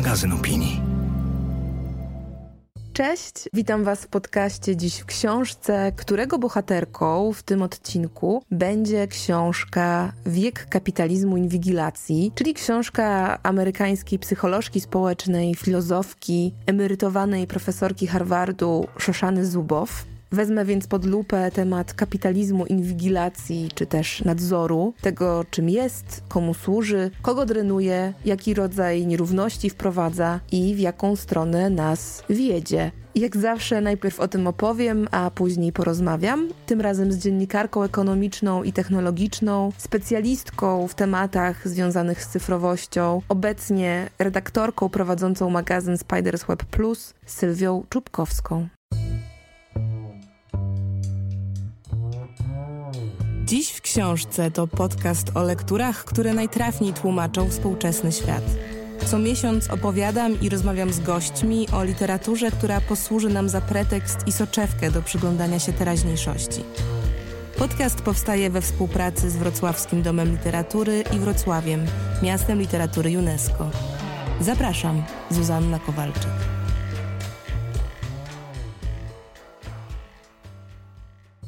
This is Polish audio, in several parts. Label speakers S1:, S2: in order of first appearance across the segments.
S1: magazyn opinii.
S2: Cześć, witam Was w podcaście dziś w książce, którego bohaterką w tym odcinku będzie książka Wiek kapitalizmu inwigilacji, czyli książka amerykańskiej psycholożki społecznej, filozofki, emerytowanej profesorki Harvardu Shoshany Zubow. Wezmę więc pod lupę temat kapitalizmu inwigilacji czy też nadzoru, tego czym jest, komu służy, kogo drenuje, jaki rodzaj nierówności wprowadza i w jaką stronę nas wiedzie. Jak zawsze najpierw o tym opowiem, a później porozmawiam. Tym razem z dziennikarką ekonomiczną i technologiczną, specjalistką w tematach związanych z cyfrowością, obecnie redaktorką prowadzącą magazyn Spiders Web Plus, Sylwią Czubkowską. Dziś w książce to podcast o lekturach, które najtrafniej tłumaczą współczesny świat. Co miesiąc opowiadam i rozmawiam z gośćmi o literaturze, która posłuży nam za pretekst i soczewkę do przyglądania się teraźniejszości. Podcast powstaje we współpracy z Wrocławskim Domem Literatury i Wrocławiem, miastem literatury UNESCO. Zapraszam, Zuzanna Kowalczyk.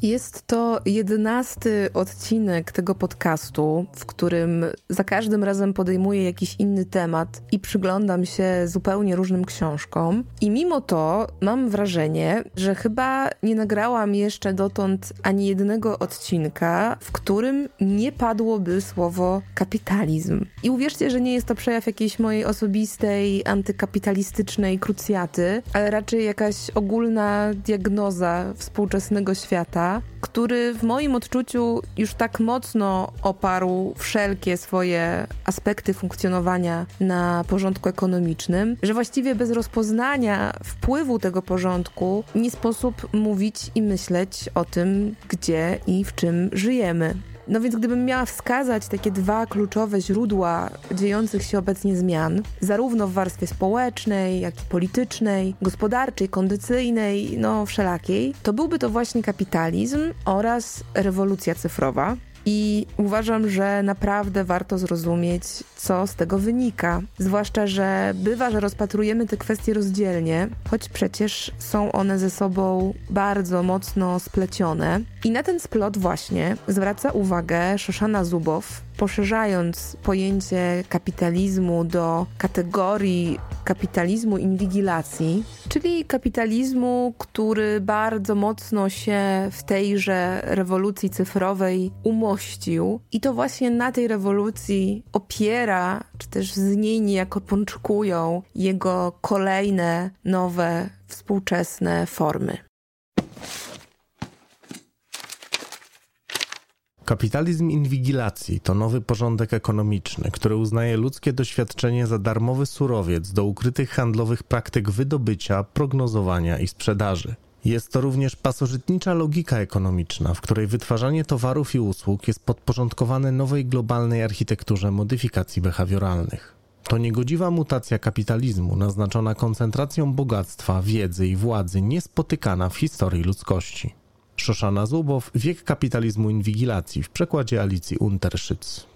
S2: Jest to jedenasty odcinek tego podcastu, w którym za każdym razem podejmuję jakiś inny temat i przyglądam się zupełnie różnym książkom. I mimo to mam wrażenie, że chyba nie nagrałam jeszcze dotąd ani jednego odcinka, w którym nie padłoby słowo kapitalizm. I uwierzcie, że nie jest to przejaw jakiejś mojej osobistej, antykapitalistycznej krucjaty, ale raczej jakaś ogólna diagnoza współczesnego świata który w moim odczuciu już tak mocno oparł wszelkie swoje aspekty funkcjonowania na porządku ekonomicznym, że właściwie bez rozpoznania wpływu tego porządku nie sposób mówić i myśleć o tym, gdzie i w czym żyjemy. No więc gdybym miała wskazać takie dwa kluczowe źródła dziejących się obecnie zmian, zarówno w warstwie społecznej, jak i politycznej, gospodarczej, kondycyjnej, no wszelakiej, to byłby to właśnie kapitalizm oraz rewolucja cyfrowa. I uważam, że naprawdę warto zrozumieć, co z tego wynika. Zwłaszcza, że bywa, że rozpatrujemy te kwestie rozdzielnie, choć przecież są one ze sobą bardzo mocno splecione. I na ten splot właśnie zwraca uwagę Szoszana Zubow, poszerzając pojęcie kapitalizmu do kategorii kapitalizmu inwigilacji, czyli kapitalizmu, który bardzo mocno się w tejże rewolucji cyfrowej umościł. I to właśnie na tej rewolucji opiera, czy też z niej niejako pączkują jego kolejne, nowe, współczesne formy.
S3: Kapitalizm inwigilacji to nowy porządek ekonomiczny, który uznaje ludzkie doświadczenie za darmowy surowiec do ukrytych handlowych praktyk wydobycia, prognozowania i sprzedaży. Jest to również pasożytnicza logika ekonomiczna, w której wytwarzanie towarów i usług jest podporządkowane nowej globalnej architekturze modyfikacji behawioralnych. To niegodziwa mutacja kapitalizmu, naznaczona koncentracją bogactwa, wiedzy i władzy niespotykana w historii ludzkości. Szoszana Zubow, Wiek kapitalizmu inwigilacji w przekładzie Alicji Unterszyc.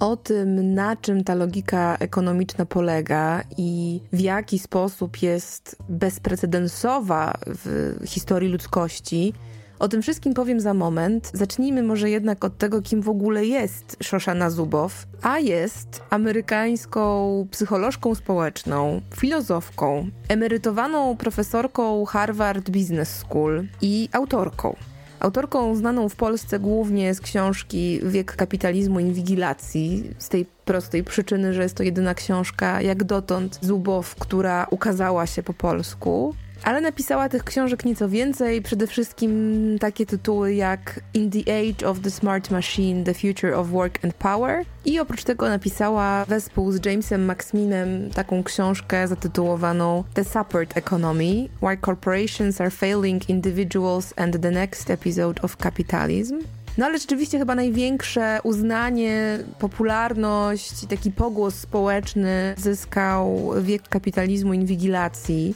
S2: O tym, na czym ta logika ekonomiczna polega i w jaki sposób jest bezprecedensowa w historii ludzkości, o tym wszystkim powiem za moment. Zacznijmy może jednak od tego, kim w ogóle jest Shoshana Zubow, a jest amerykańską psycholożką społeczną, filozofką, emerytowaną profesorką Harvard Business School i autorką. Autorką znaną w Polsce głównie z książki Wiek kapitalizmu inwigilacji, z tej prostej przyczyny, że jest to jedyna książka jak dotąd Zubow, która ukazała się po polsku. Ale napisała tych książek nieco więcej, przede wszystkim takie tytuły jak In the Age of the Smart Machine, The Future of Work and Power. I oprócz tego napisała wespół z Jamesem Maxminem taką książkę zatytułowaną The Support Economy, Why Corporations Are Failing Individuals and the Next Episode of Capitalism. No ale rzeczywiście chyba największe uznanie, popularność i taki pogłos społeczny zyskał wiek kapitalizmu inwigilacji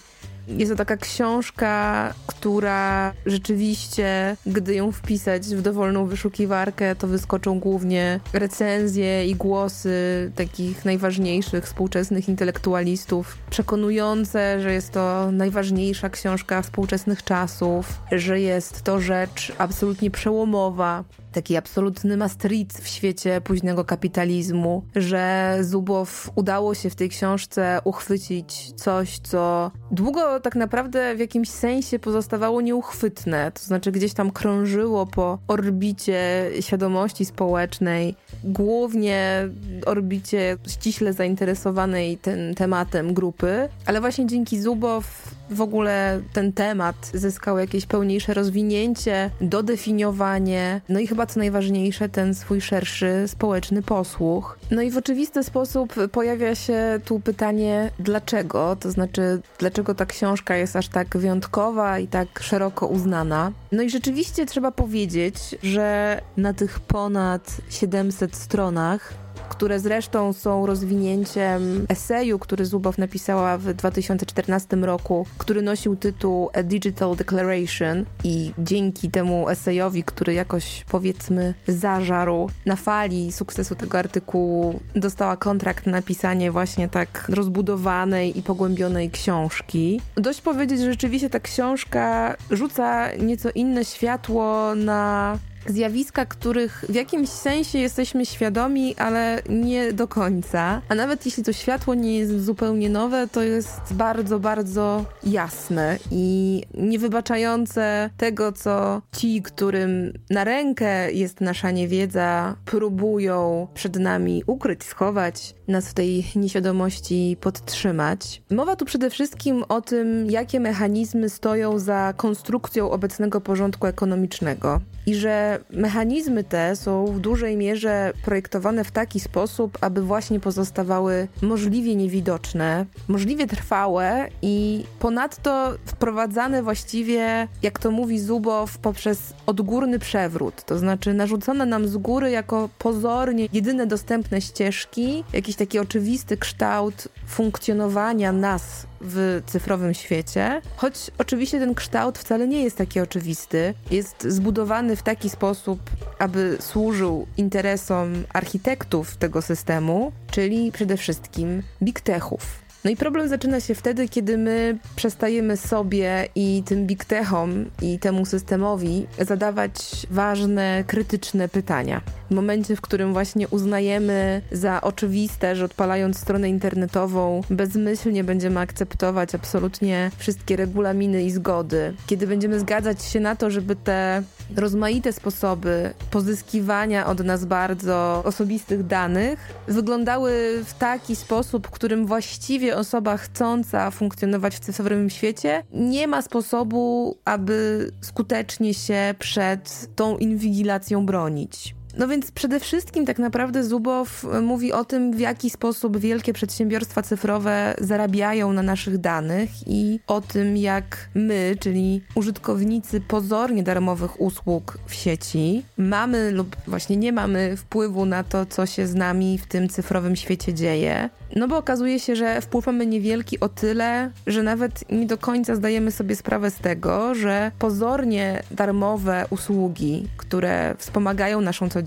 S2: Jest to taka książka, która rzeczywiście, gdy ją wpisać w dowolną wyszukiwarkę, to wyskoczą głównie recenzje i głosy takich najważniejszych współczesnych intelektualistów, przekonujące, że jest to najważniejsza książka współczesnych czasów, że jest to rzecz absolutnie przełomowa, taki absolutny Maastricht w świecie późnego kapitalizmu, że Zubow udało się w tej książce uchwycić coś, co długo tak naprawdę w jakimś sensie pozostawało nieuchwytne, to znaczy gdzieś tam krążyło po orbicie świadomości społecznej, głównie orbicie ściśle zainteresowanej tym tematem grupy, ale właśnie dzięki Zubow w ogóle ten temat zyskał jakieś pełniejsze rozwinięcie, dodefiniowanie, no i chyba co najważniejsze, ten swój szerszy społeczny posłuch. No i w oczywisty sposób pojawia się tu pytanie, dlaczego? To znaczy, dlaczego ta książka jest aż tak wyjątkowa i tak szeroko uznana? No i rzeczywiście trzeba powiedzieć, że na tych ponad 700 stronach które zresztą są rozwinięciem eseju, który Zubow napisała w 2014 roku, który nosił tytuł A Digital Declaration i dzięki temu esejowi, który jakoś powiedzmy zażarł na fali sukcesu tego artykułu, dostała kontrakt na napisanie właśnie tak rozbudowanej i pogłębionej książki. Dość powiedzieć, że rzeczywiście ta książka rzuca nieco inne światło na zjawiska, których w jakimś sensie jesteśmy świadomi, ale nie do końca. A nawet jeśli to światło nie jest zupełnie nowe, to jest bardzo, bardzo jasne i niewybaczające tego, co ci, którym na rękę jest nasza niewiedza, próbują przed nami ukryć, schować, nas w tej nieświadomości podtrzymać. Mowa tu przede wszystkim o tym, jakie mechanizmy stoją za konstrukcją obecnego porządku ekonomicznego i że mechanizmy te są w dużej mierze projektowane w taki sposób, aby właśnie pozostawały możliwie niewidoczne, możliwie trwałe i ponadto wprowadzane właściwie, jak to mówi Zubow, poprzez odgórny przewrót, to znaczy narzucone nam z góry jako pozornie jedyne dostępne ścieżki, jakiś taki oczywisty kształt funkcjonowania nas w cyfrowym świecie, choć oczywiście ten kształt wcale nie jest taki oczywisty. Jest zbudowany w taki sposób, aby służył interesom architektów tego systemu, czyli przede wszystkim big techów. No i problem zaczyna się wtedy, kiedy my przestajemy sobie i tym big techom i temu systemowi zadawać ważne, krytyczne pytania. W momencie, w którym właśnie uznajemy za oczywiste, że odpalając stronę internetową bezmyślnie będziemy akceptować absolutnie wszystkie regulaminy i zgody, kiedy będziemy zgadzać się na to, żeby te rozmaite sposoby pozyskiwania od nas bardzo osobistych danych wyglądały w taki sposób, w którym właściwie osoba chcąca funkcjonować w cyfrowym świecie nie ma sposobu, aby skutecznie się przed tą inwigilacją bronić. No więc przede wszystkim tak naprawdę Zubow mówi o tym, w jaki sposób wielkie przedsiębiorstwa cyfrowe zarabiają na naszych danych i o tym, jak my, czyli użytkownicy pozornie darmowych usług w sieci, mamy lub właśnie nie mamy wpływu na to, co się z nami w tym cyfrowym świecie dzieje. No bo okazuje się, że wpływ mamy niewielki o tyle, że nawet nie do końca zdajemy sobie sprawę z tego, że pozornie darmowe usługi, które wspomagają naszą codzienność,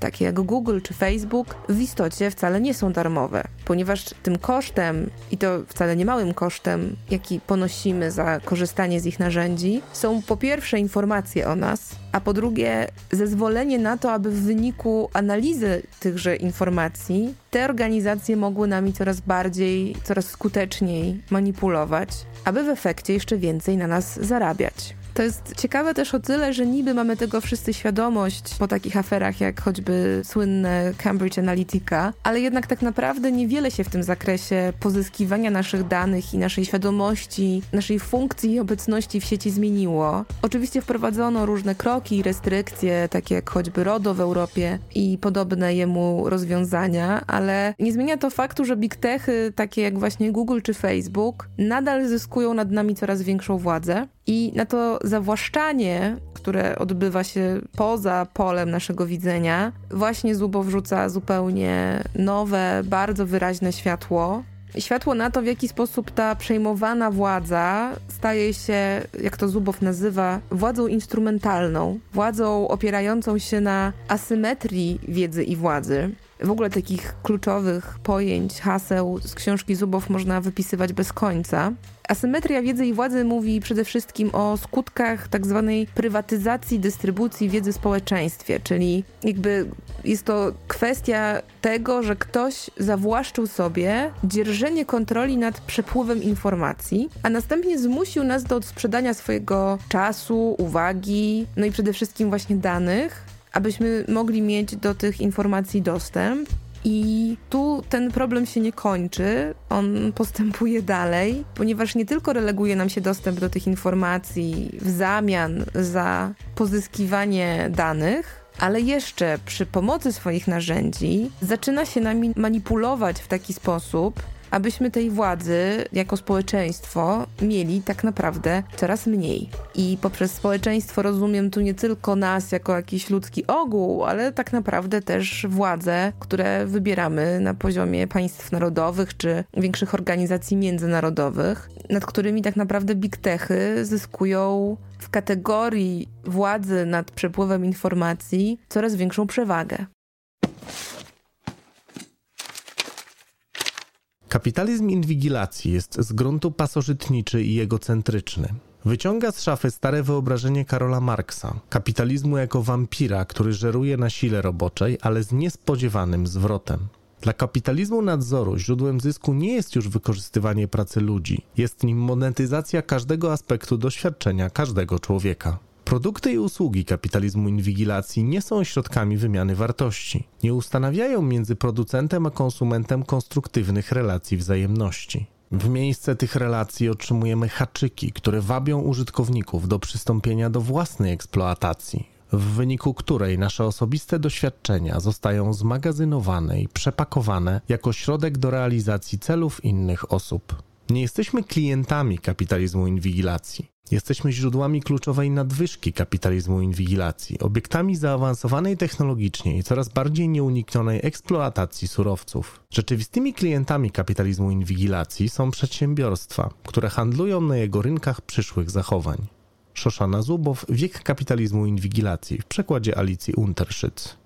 S2: takie jak Google czy Facebook, w istocie wcale nie są darmowe, ponieważ tym kosztem, i to wcale nie małym kosztem, jaki ponosimy za korzystanie z ich narzędzi, są po pierwsze informacje o nas, a po drugie zezwolenie na to, aby w wyniku analizy tychże informacji te organizacje mogły nami coraz bardziej, coraz skuteczniej manipulować, aby w efekcie jeszcze więcej na nas zarabiać. To jest ciekawe też o tyle, że niby mamy tego wszyscy świadomość po takich aferach jak choćby słynne Cambridge Analytica, ale jednak tak naprawdę niewiele się w tym zakresie pozyskiwania naszych danych i naszej świadomości, naszej funkcji i obecności w sieci zmieniło. Oczywiście wprowadzono różne kroki i restrykcje, takie jak choćby RODO w Europie i podobne jemu rozwiązania, ale nie zmienia to faktu, że big techy, takie jak właśnie Google czy Facebook, nadal zyskują nad nami coraz większą władzę i na to zawłaszczanie, które odbywa się poza polem naszego widzenia, właśnie Zubo wrzuca zupełnie nowe, bardzo wyraźne światło. światło na to, w jaki sposób ta przejmowana władza staje się, jak to Zubow nazywa, władzą instrumentalną, władzą opierającą się na asymetrii wiedzy i władzy. W ogóle takich kluczowych pojęć, haseł z książki Zubow można wypisywać bez końca. Asymetria wiedzy i władzy mówi przede wszystkim o skutkach tak zwanej prywatyzacji dystrybucji wiedzy w społeczeństwie, czyli jakby jest to kwestia tego, że ktoś zawłaszczył sobie dzierżenie kontroli nad przepływem informacji, a następnie zmusił nas do odsprzedania swojego czasu, uwagi, no i przede wszystkim właśnie danych, abyśmy mogli mieć do tych informacji dostęp. I tu ten problem się nie kończy, on postępuje dalej, ponieważ nie tylko releguje nam się dostęp do tych informacji w zamian za pozyskiwanie danych, ale jeszcze przy pomocy swoich narzędzi zaczyna się nami manipulować w taki sposób, abyśmy tej władzy jako społeczeństwo mieli tak naprawdę coraz mniej. I poprzez społeczeństwo rozumiem tu nie tylko nas jako jakiś ludzki ogół, ale tak naprawdę też władze, które wybieramy na poziomie państw narodowych czy większych organizacji międzynarodowych, nad którymi tak naprawdę big techy zyskują w kategorii władzy nad przepływem informacji coraz większą przewagę.
S3: Kapitalizm inwigilacji jest z gruntu pasożytniczy i egocentryczny. Wyciąga z szafy stare wyobrażenie Karola Marksa, kapitalizmu jako wampira, który żeruje na sile roboczej, ale z niespodziewanym zwrotem. Dla kapitalizmu nadzoru źródłem zysku nie jest już wykorzystywanie pracy ludzi, jest nim monetyzacja każdego aspektu doświadczenia każdego człowieka. Produkty i usługi kapitalizmu inwigilacji nie są środkami wymiany wartości. Nie ustanawiają między producentem a konsumentem konstruktywnych relacji wzajemności. W miejsce tych relacji otrzymujemy haczyki, które wabią użytkowników do przystąpienia do własnej eksploatacji, w wyniku której nasze osobiste doświadczenia zostają zmagazynowane i przepakowane jako środek do realizacji celów innych osób. Nie jesteśmy klientami kapitalizmu inwigilacji. Jesteśmy źródłami kluczowej nadwyżki kapitalizmu inwigilacji, obiektami zaawansowanej technologicznie i coraz bardziej nieuniknionej eksploatacji surowców. Rzeczywistymi klientami kapitalizmu inwigilacji są przedsiębiorstwa, które handlują na jego rynkach przyszłych zachowań. Szoszana Zubow, Wiek kapitalizmu inwigilacji w przekładzie Alicji Unterszyc.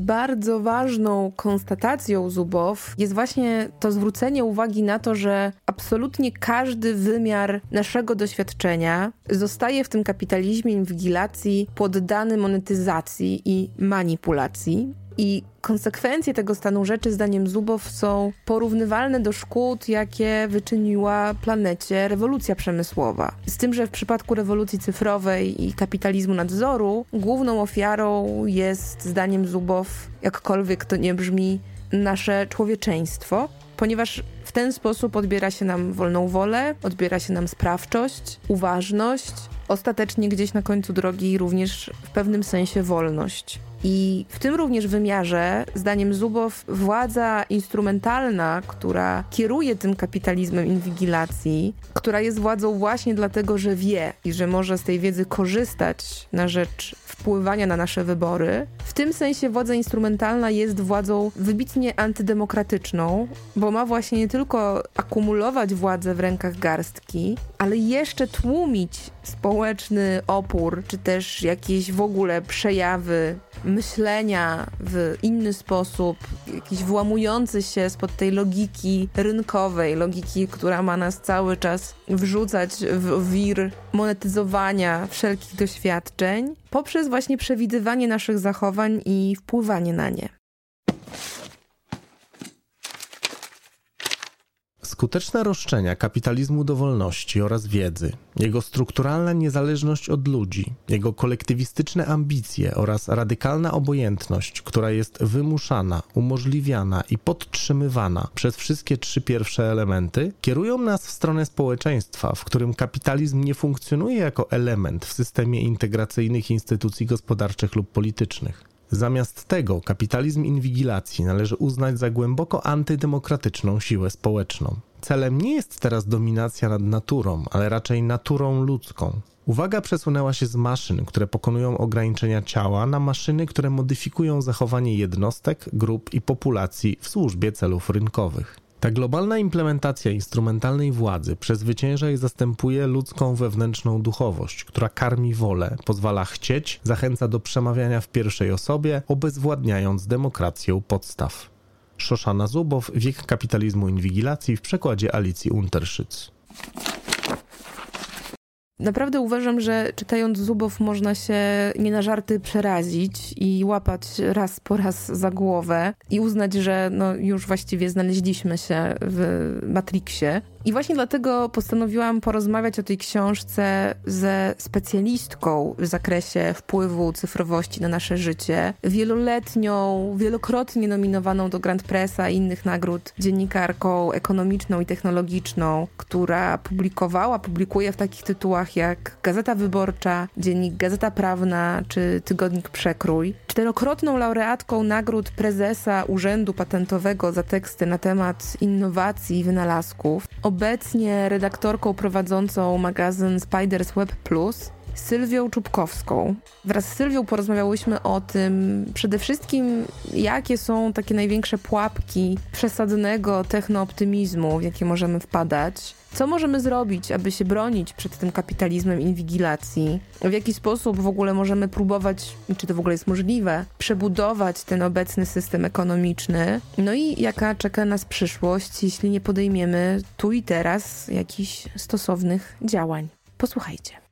S2: Bardzo ważną konstatacją Zubow jest właśnie to zwrócenie uwagi na to, że absolutnie każdy wymiar naszego doświadczenia zostaje w tym kapitalizmie inwigilacji poddany monetyzacji i manipulacji. I konsekwencje tego stanu rzeczy, zdaniem Zubow, są porównywalne do szkód, jakie wyczyniła planecie rewolucja przemysłowa. Z tym, że w przypadku rewolucji cyfrowej i kapitalizmu nadzoru, główną ofiarą jest, zdaniem Zubow, jakkolwiek to nie brzmi, nasze człowieczeństwo, ponieważ w ten sposób odbiera się nam wolną wolę, odbiera się nam sprawczość, uważność, ostatecznie gdzieś na końcu drogi również w pewnym sensie wolność. I w tym również wymiarze, zdaniem Zubow, władza instrumentalna, która kieruje tym kapitalizmem inwigilacji, która jest władzą właśnie dlatego, że wie i że może z tej wiedzy korzystać na rzecz wpływania na nasze wybory, w tym sensie władza instrumentalna jest władzą wybitnie antydemokratyczną, bo ma właśnie nie tylko akumulować władzę w rękach garstki, ale jeszcze tłumić społeczny opór, czy też jakieś w ogóle przejawy myślenia w inny sposób, jakiś włamujący się spod tej logiki rynkowej, logiki, która ma nas cały czas wrzucać w wir monetyzowania wszelkich doświadczeń, poprzez właśnie przewidywanie naszych zachowań i wpływanie na nie.
S3: Skuteczne roszczenia kapitalizmu do wolności oraz wiedzy, jego strukturalna niezależność od ludzi, jego kolektywistyczne ambicje oraz radykalna obojętność, która jest wymuszana, umożliwiana i podtrzymywana przez wszystkie trzy pierwsze elementy, kierują nas w stronę społeczeństwa, w którym kapitalizm nie funkcjonuje jako element w systemie integracyjnych instytucji gospodarczych lub politycznych. Zamiast tego kapitalizm inwigilacji należy uznać za głęboko antydemokratyczną siłę społeczną. Celem nie jest teraz dominacja nad naturą, ale raczej naturą ludzką. Uwaga przesunęła się z maszyn, które pokonują ograniczenia ciała, na maszyny, które modyfikują zachowanie jednostek, grup i populacji w służbie celów rynkowych. Ta globalna implementacja instrumentalnej władzy przezwycięża i zastępuje ludzką wewnętrzną duchowość, która karmi wolę, pozwala chcieć, zachęca do przemawiania w pierwszej osobie, obezwładniając demokrację podstaw. Szoszana Zubow, Wiek kapitalizmu inwigilacji w przekładzie Alicji Unterszyc.
S2: Naprawdę uważam, że czytając Zubow można się nie na żarty przerazić i łapać raz po raz za głowę i uznać, że no już właściwie znaleźliśmy się w Matrixie. I właśnie dlatego postanowiłam porozmawiać o tej książce ze specjalistką w zakresie wpływu cyfrowości na nasze życie, wieloletnią, wielokrotnie nominowaną do Grand Pressa i innych nagród dziennikarką ekonomiczną i technologiczną, która publikowała, publikuje w takich tytułach jak Gazeta Wyborcza, Dziennik Gazeta Prawna czy Tygodnik Przekrój. Czterokrotną laureatką nagród prezesa Urzędu Patentowego za teksty na temat innowacji i wynalazków obecnie redaktorką prowadzącą magazyn Spiders Web Plus, Sylwią Czubkowską. Wraz z Sylwią porozmawiałyśmy o tym przede wszystkim, jakie są takie największe pułapki przesadnego technooptymizmu, w jakie możemy wpadać. Co możemy zrobić, aby się bronić przed tym kapitalizmem inwigilacji? W jaki sposób w ogóle możemy próbować, czy to w ogóle jest możliwe, przebudować ten obecny system ekonomiczny? No i jaka czeka nas przyszłość, jeśli nie podejmiemy tu i teraz jakichś stosownych działań? Posłuchajcie.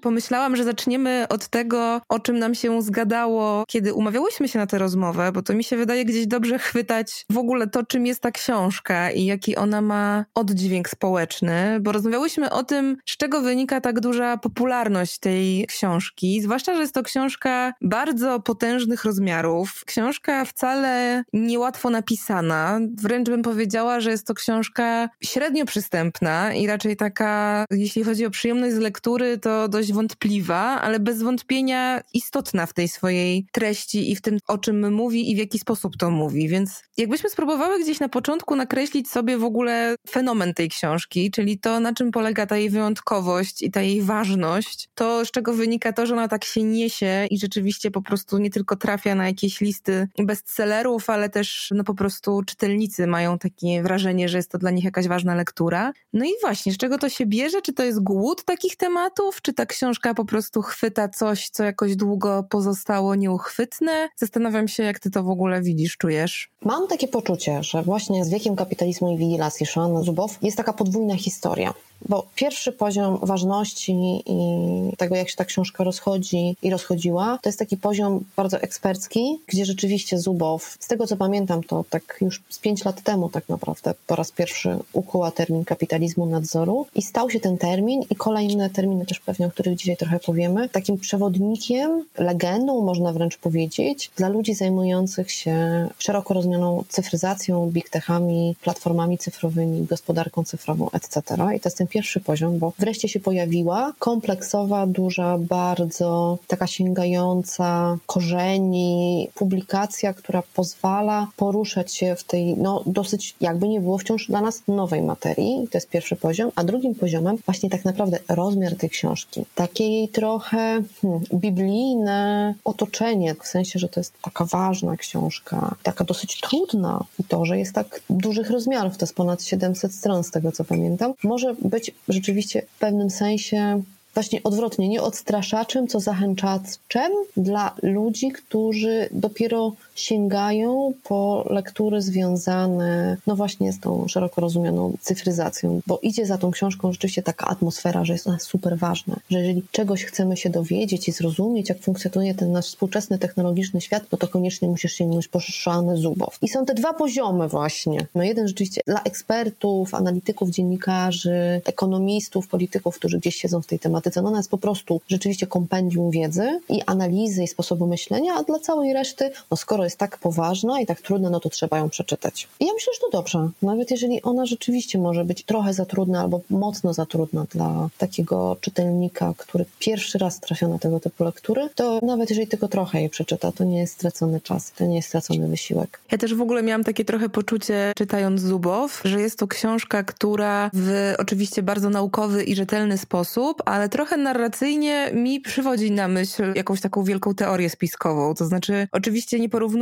S2: Pomyślałam, że zaczniemy od tego, o czym nam się zgadało, kiedy umawiałyśmy się na tę rozmowę, bo to mi się wydaje gdzieś dobrze chwytać w ogóle to, czym jest ta książka i jaki ona ma oddźwięk społeczny, bo rozmawiałyśmy o tym, z czego wynika tak duża popularność tej książki, zwłaszcza, że jest to książka bardzo potężnych rozmiarów, książka wcale niełatwo napisana, wręcz bym powiedziała, że jest to książka średnio przystępna i raczej taka, jeśli chodzi o przyjemność z lektury, to dość wątpliwa, ale bez wątpienia istotna w tej swojej treści i w tym, o czym mówi i w jaki sposób to mówi. Więc jakbyśmy spróbowały gdzieś na początku nakreślić sobie w ogóle fenomen tej książki, czyli to, na czym polega ta jej wyjątkowość i ta jej ważność, to z czego wynika to, że ona tak się niesie i rzeczywiście po prostu nie tylko trafia na jakieś listy bestsellerów, ale też no po prostu czytelnicy mają takie wrażenie, że jest to dla nich jakaś ważna lektura. No i właśnie, z czego to się bierze? Czy to jest głód takich tematów? Czy tak książka po prostu chwyta coś, co jakoś długo pozostało nieuchwytne. Zastanawiam się, jak ty to w ogóle widzisz, czujesz.
S1: Mam takie poczucie, że właśnie z wiekiem kapitalizmu i wigilacji Sean Zubow jest taka podwójna historia. Bo pierwszy poziom ważności i tego, jak się ta książka rozchodzi i rozchodziła, to jest taki poziom bardzo ekspercki, gdzie rzeczywiście Zubow, z tego co pamiętam, to tak już z pięć lat temu tak naprawdę po raz pierwszy ukuła termin kapitalizmu nadzoru i stał się ten termin i kolejne terminy też pewnie, o których dzisiaj trochę powiemy, takim przewodnikiem, legendą można wręcz powiedzieć, dla ludzi zajmujących się szeroko rozumianą cyfryzacją, big techami, platformami cyfrowymi, gospodarką cyfrową, etc. I to jest ten pierwszy poziom, bo wreszcie się pojawiła kompleksowa, duża, bardzo taka sięgająca korzeni publikacja, która pozwala poruszać się w tej, no dosyć, jakby nie było wciąż dla nas nowej materii. To jest pierwszy poziom. A drugim poziomem właśnie tak naprawdę rozmiar tej książki. Takie jej trochę hmm, biblijne otoczenie, w sensie, że to jest taka ważna książka, taka dosyć trudna i to, że jest tak dużych rozmiarów, to jest ponad 700 stron z tego co pamiętam, może być być rzeczywiście w pewnym sensie właśnie odwrotnie, nie odstraszaczem, co zachęcaczem dla ludzi, którzy dopiero sięgają po lektury związane, no właśnie z tą szeroko rozumianą cyfryzacją, bo idzie za tą książką rzeczywiście taka atmosfera, że jest ona super ważna, że jeżeli czegoś chcemy się dowiedzieć i zrozumieć, jak funkcjonuje ten nasz współczesny technologiczny świat, no to koniecznie musisz sięgnąć po szany zubów. I są te dwa poziomy właśnie. No jeden rzeczywiście dla ekspertów, analityków, dziennikarzy, ekonomistów, polityków, którzy gdzieś siedzą w tej tematyce. No ona jest po prostu rzeczywiście kompendium wiedzy i analizy i sposobu myślenia, a dla całej reszty, no skoro jest tak poważna i tak trudna, no to trzeba ją przeczytać. I ja myślę, że to dobrze. Nawet jeżeli ona rzeczywiście może być trochę za trudna albo mocno za trudna dla takiego czytelnika, który pierwszy raz trafia na tego typu lektury, to nawet jeżeli tylko trochę jej przeczyta, to nie jest stracony czas, to nie jest stracony wysiłek.
S2: Ja też w ogóle miałam takie trochę poczucie, czytając Zubow, że jest to książka, która w oczywiście bardzo naukowy i rzetelny sposób, ale trochę narracyjnie mi przywodzi na myśl jakąś taką wielką teorię spiskową. To znaczy, oczywiście nie porównuję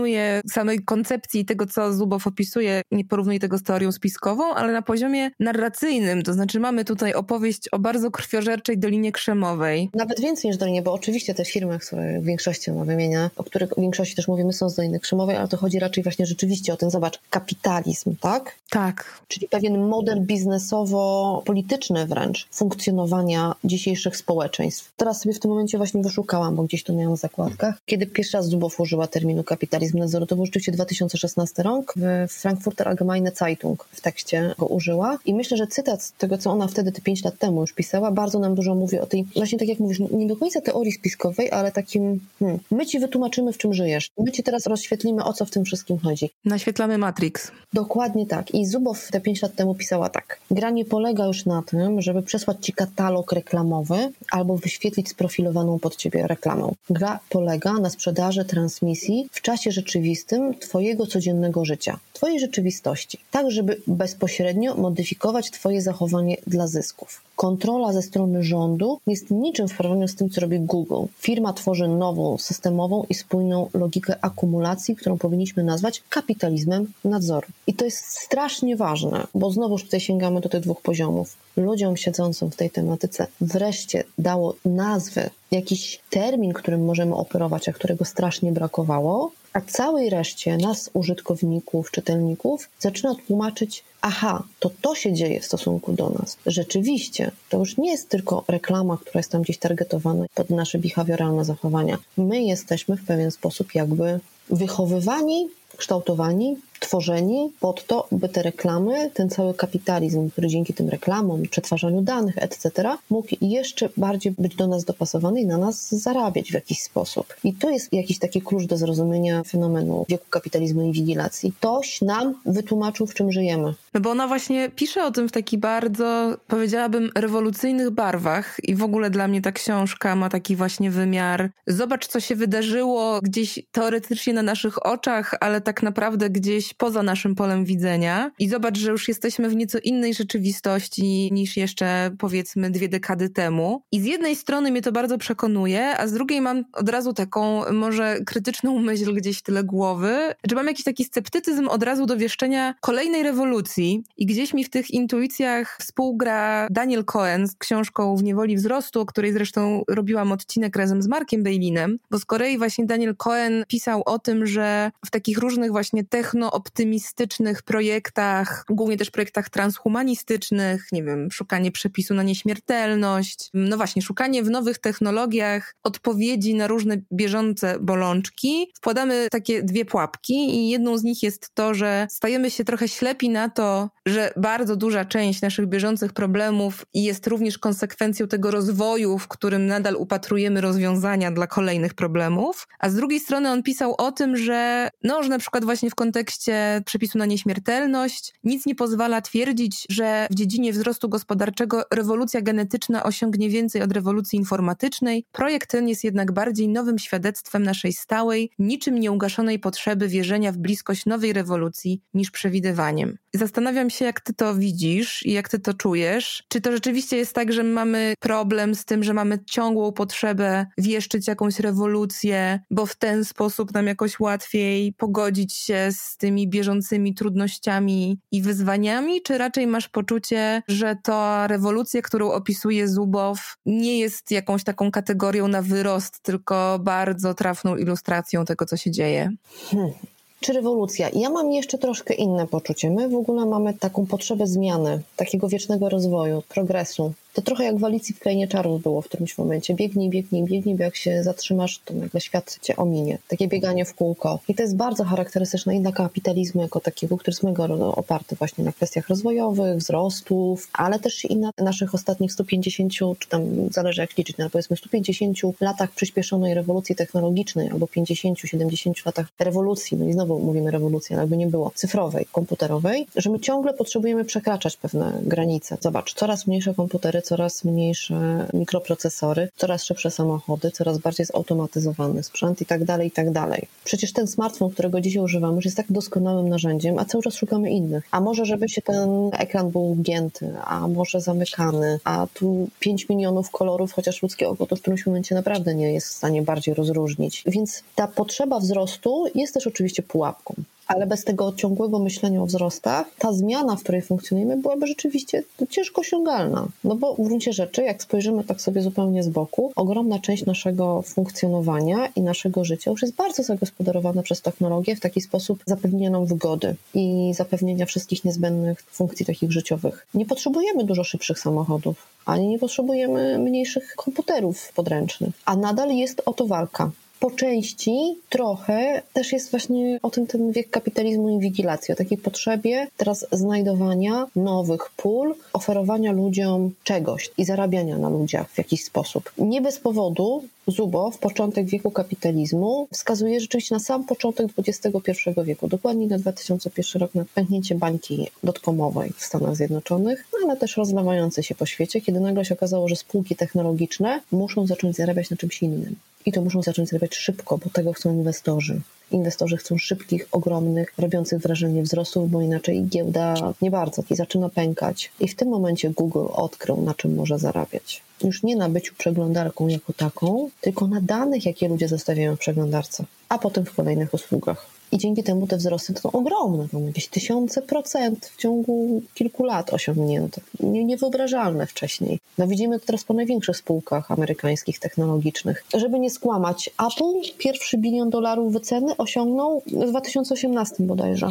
S2: samej koncepcji tego, co Zubow opisuje, nie porównuję tego z teorią spiskową, ale na poziomie narracyjnym, to znaczy mamy tutaj opowieść o bardzo krwiożerczej Dolinie Krzemowej.
S1: Nawet więcej niż Dolinie, bo oczywiście te firmy, które w większości ona wymienia, o których w większości też mówimy, są z Doliny Krzemowej, ale to chodzi raczej właśnie rzeczywiście o ten, zobacz, kapitalizm, tak?
S2: Tak.
S1: Czyli pewien model biznesowo-polityczny wręcz funkcjonowania dzisiejszych społeczeństw. Teraz sobie w tym momencie właśnie wyszukałam, bo gdzieś to miałam w zakładkach. Kiedy pierwszy raz Zubow użyła terminu kapitalizm nadzoru, to był rzeczywiście 2016 rok. W Frankfurter Allgemeine Zeitung w tekście go użyła. I myślę, że cytat z tego, co ona wtedy, te 5 lat temu już pisała, bardzo nam dużo mówi o tej, właśnie tak jak mówisz, nie do końca teorii spiskowej, ale takim, hmm, my ci wytłumaczymy, w czym żyjesz. My ci teraz rozświetlimy, o co w tym wszystkim chodzi.
S2: Naświetlamy Matrix.
S1: Dokładnie tak. I Zubow te 5 lat temu pisała tak. Gra nie polega już na tym, żeby przesłać ci katalog reklamowy albo wyświetlić sprofilowaną pod ciebie reklamę. Gra polega na sprzedaży transmisji w czasie rzeczywistym twojego codziennego życia, twojej rzeczywistości, tak żeby bezpośrednio modyfikować twoje zachowanie dla zysków. Kontrola ze strony rządu jest niczym w porównaniu z tym, co robi Google. Firma tworzy nową, systemową i spójną logikę akumulacji, którą powinniśmy nazwać kapitalizmem nadzoru. I to jest strasznie ważne, bo znowuż tutaj sięgamy do tych dwóch poziomów. Ludziom siedzącym w tej tematyce wreszcie dało nazwę, jakiś termin, którym możemy operować, a którego strasznie brakowało, a całej reszcie nas, użytkowników, czytelników, zaczyna tłumaczyć, aha, to to się dzieje w stosunku do nas. Rzeczywiście, to już nie jest tylko reklama, która jest tam gdzieś targetowana pod nasze behawioralne zachowania. My jesteśmy w pewien sposób jakby wychowywani, kształtowani tworzeni pod to, by te reklamy, ten cały kapitalizm, który dzięki tym reklamom, przetwarzaniu danych, etc., mógł jeszcze bardziej być do nas dopasowany i na nas zarabiać w jakiś sposób. I to jest jakiś taki klucz do zrozumienia fenomenu wieku kapitalizmu i inwigilacji. Ktoś nam wytłumaczył, w czym żyjemy.
S2: No bo ona właśnie pisze o tym w takich bardzo, powiedziałabym, rewolucyjnych barwach i w ogóle dla mnie ta książka ma taki właśnie wymiar. Zobacz, co się wydarzyło gdzieś teoretycznie na naszych oczach, ale tak naprawdę gdzieś poza naszym polem widzenia i zobacz, że już jesteśmy w nieco innej rzeczywistości niż jeszcze powiedzmy dwie dekady temu. I z jednej strony mnie to bardzo przekonuje, a z drugiej mam od razu taką może krytyczną myśl gdzieś w tyle głowy, że mam jakiś taki sceptycyzm od razu do wieszczenia kolejnej rewolucji i gdzieś mi w tych intuicjach współgra Daniel Cohen z książką W niewoli wzrostu, o której zresztą robiłam odcinek razem z Markiem Bejlinem, bo z kolei właśnie Daniel Cohen pisał o tym, że w takich różnych właśnie techno optymistycznych projektach, głównie też projektach transhumanistycznych, nie wiem, szukanie przepisu na nieśmiertelność, no właśnie, szukanie w nowych technologiach odpowiedzi na różne bieżące bolączki. Wkładamy takie dwie pułapki i jedną z nich jest to, że stajemy się trochę ślepi na to, że bardzo duża część naszych bieżących problemów jest również konsekwencją tego rozwoju, w którym nadal upatrujemy rozwiązania dla kolejnych problemów, a z drugiej strony on pisał o tym, że no, że na przykład właśnie w kontekście kontekście przepisu na nieśmiertelność nic nie pozwala twierdzić, że w dziedzinie wzrostu gospodarczego rewolucja genetyczna osiągnie więcej od rewolucji informatycznej. Projekt ten jest jednak bardziej nowym świadectwem naszej stałej, niczym nieugaszonej potrzeby wierzenia w bliskość nowej rewolucji niż przewidywaniem. Zastanawiam się, jak ty to widzisz i jak ty to czujesz. Czy to rzeczywiście jest tak, że mamy problem z tym, że mamy ciągłą potrzebę wieszczyć jakąś rewolucję, bo w ten sposób nam jakoś łatwiej pogodzić się z tymi bieżącymi trudnościami i wyzwaniami, czy raczej masz poczucie, że ta rewolucja, którą opisuje Zubow, nie jest jakąś taką kategorią na wyrost, tylko bardzo trafną ilustracją tego, co się dzieje?
S1: Hmm czy rewolucja. Ja mam jeszcze troszkę inne poczucie. My w ogóle mamy taką potrzebę zmiany, takiego wiecznego rozwoju, progresu. To trochę jak w Alicji w Krainie Czarów było w którymś momencie. Biegnij, biegnij, biegnij, bo jak się zatrzymasz, to nagle świat cię ominie. Takie bieganie w kółko. I to jest bardzo charakterystyczne i dla kapitalizmu jako takiego, który jest mega oparty właśnie na kwestiach rozwojowych, wzrostów, ale też i na naszych ostatnich 150, czy tam zależy jak liczyć, na powiedzmy 150 latach przyspieszonej rewolucji technologicznej albo 50-70 latach rewolucji, no i znowu mówimy rewolucji, ale jakby nie było, cyfrowej, komputerowej, że my ciągle potrzebujemy przekraczać pewne granice. Zobacz, coraz mniejsze komputery, coraz mniejsze mikroprocesory, coraz szybsze samochody, coraz bardziej zautomatyzowany sprzęt i tak dalej, i tak dalej. Przecież ten smartfon, którego dzisiaj używamy, już jest tak doskonałym narzędziem, a cały czas szukamy innych. A może, żeby się ten ekran był gięty, a może zamykany, a tu 5 milionów kolorów, chociaż ludzkie oko to w którymś momencie naprawdę nie jest w stanie bardziej rozróżnić. Więc ta potrzeba wzrostu jest też oczywiście pułapką ale bez tego ciągłego myślenia o wzrostach, ta zmiana, w której funkcjonujemy, byłaby rzeczywiście ciężko osiągalna. No bo w gruncie rzeczy, jak spojrzymy tak sobie zupełnie z boku, ogromna część naszego funkcjonowania i naszego życia już jest bardzo zagospodarowana przez technologię w taki sposób zapewnienia nam wygody i zapewnienia wszystkich niezbędnych funkcji takich życiowych. Nie potrzebujemy dużo szybszych samochodów, ani nie potrzebujemy mniejszych komputerów podręcznych, a nadal jest o to walka po części trochę też jest właśnie o tym ten wiek kapitalizmu i wigilacji, o takiej potrzebie teraz znajdowania nowych pól, oferowania ludziom czegoś i zarabiania na ludziach w jakiś sposób. Nie bez powodu Zubow, początek wieku kapitalizmu, wskazuje rzeczywiście na sam początek XXI wieku, dokładnie na 2001 rok, na pęknięcie bańki dotkomowej w Stanach Zjednoczonych, no ale też rozlewającej się po świecie, kiedy nagle się okazało, że spółki technologiczne muszą zacząć zarabiać na czymś innym. I to muszą zacząć zarabiać szybko, bo tego chcą inwestorzy. Inwestorzy chcą szybkich, ogromnych, robiących wrażenie wzrostów, bo inaczej giełda nie bardzo i zaczyna pękać. I w tym momencie Google odkrył, na czym może zarabiać. Już nie na byciu przeglądarką jako taką, tylko na danych, jakie ludzie zostawiają w przeglądarce, a potem w kolejnych usługach. I dzięki temu te wzrosty są ogromne, to jakieś tysiące procent w ciągu kilku lat osiągnięte. Nie, niewyobrażalne wcześniej. No widzimy to teraz po największych spółkach amerykańskich, technologicznych. Żeby nie skłamać, Apple pierwszy bilion dolarów wyceny osiągnął w 2018 bodajże.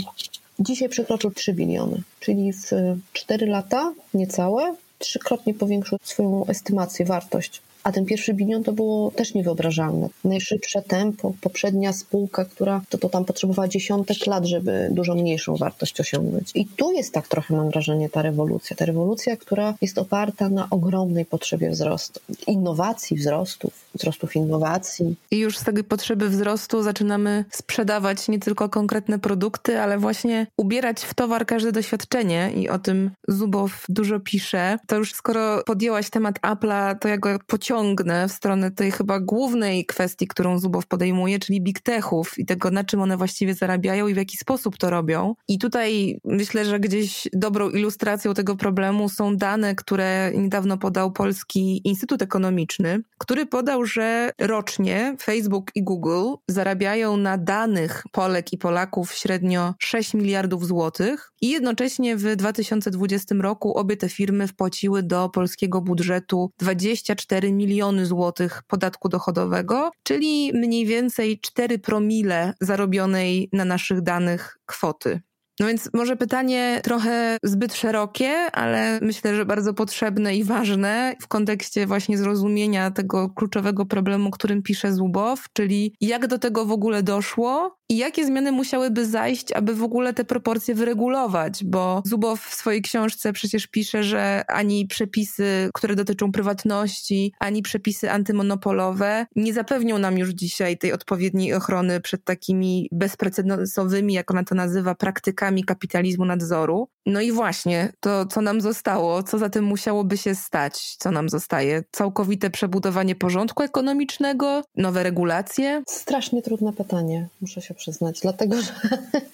S1: Dzisiaj przekroczył 3 biliony, czyli w 4 lata niecałe trzykrotnie powiększył swoją estymację, wartość a ten pierwszy bilion to było też niewyobrażalne. Najszybsze tempo, poprzednia spółka, która to, to tam potrzebowała dziesiątek lat, żeby dużo mniejszą wartość osiągnąć. I tu jest tak trochę, mam wrażenie, ta rewolucja. Ta rewolucja, która jest oparta na ogromnej potrzebie wzrostu, innowacji, wzrostów, wzrostów innowacji.
S2: I już z tej potrzeby wzrostu zaczynamy sprzedawać nie tylko konkretne produkty, ale właśnie ubierać w towar każde doświadczenie i o tym Zubow dużo pisze. To już skoro podjęłaś temat Apple'a, to ja go pociągnę w stronę tej chyba głównej kwestii, którą Zubow podejmuje, czyli big techów i tego, na czym one właściwie zarabiają i w jaki sposób to robią. I tutaj myślę, że gdzieś dobrą ilustracją tego problemu są dane, które niedawno podał Polski Instytut Ekonomiczny, który podał, że rocznie Facebook i Google zarabiają na danych Polek i Polaków średnio 6 miliardów złotych i jednocześnie w 2020 roku obie te firmy wpłaciły do polskiego budżetu 24 miliony złotych podatku dochodowego, czyli mniej więcej 4 promile zarobionej na naszych danych kwoty. No więc może pytanie trochę zbyt szerokie, ale myślę, że bardzo potrzebne i ważne w kontekście właśnie zrozumienia tego kluczowego problemu, którym pisze Zubow, czyli jak do tego w ogóle doszło i jakie zmiany musiałyby zajść, aby w ogóle te proporcje wyregulować, bo Zubow w swojej książce przecież pisze, że ani przepisy, które dotyczą prywatności, ani przepisy antymonopolowe nie zapewnią nam już dzisiaj tej odpowiedniej ochrony przed takimi bezprecedensowymi, jak ona to nazywa, praktykami kapitalizmu nadzoru. No i właśnie, to co nam zostało, co za tym musiałoby się stać, co nam zostaje? Całkowite przebudowanie porządku ekonomicznego, nowe regulacje?
S1: Strasznie trudne pytanie, muszę się przyznać, dlatego że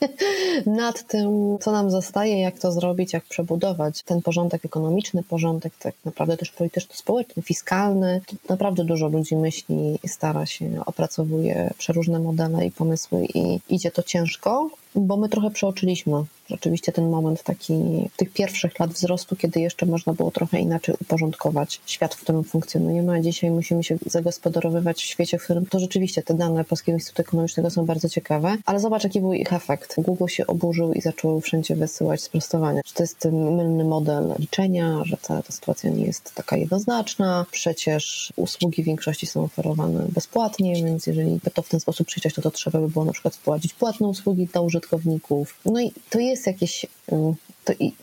S1: nad tym, co nam zostaje, jak to zrobić, jak przebudować ten porządek ekonomiczny, porządek tak naprawdę też polityczno-społeczny, fiskalny, naprawdę dużo ludzi myśli, stara się, opracowuje przeróżne modele i pomysły i idzie to ciężko. Bo my trochę przeoczyliśmy rzeczywiście ten moment taki tych pierwszych lat wzrostu, kiedy jeszcze można było trochę inaczej uporządkować świat, w którym funkcjonujemy, a dzisiaj musimy się zagospodarowywać w świecie, w którym to rzeczywiście te dane Polskiego Instytutu Ekonomicznego są bardzo ciekawe, ale zobacz, jaki był ich efekt. Google się oburzył i zaczął wszędzie wysyłać sprostowania. Że to jest mylny model liczenia, że cała ta sytuacja nie jest taka jednoznaczna, przecież usługi w większości są oferowane bezpłatnie, więc jeżeli by to w ten sposób przejść, to to trzeba by było na przykład wpłacić płatne usługi dla użytkowników. No i to jest jakieś... To i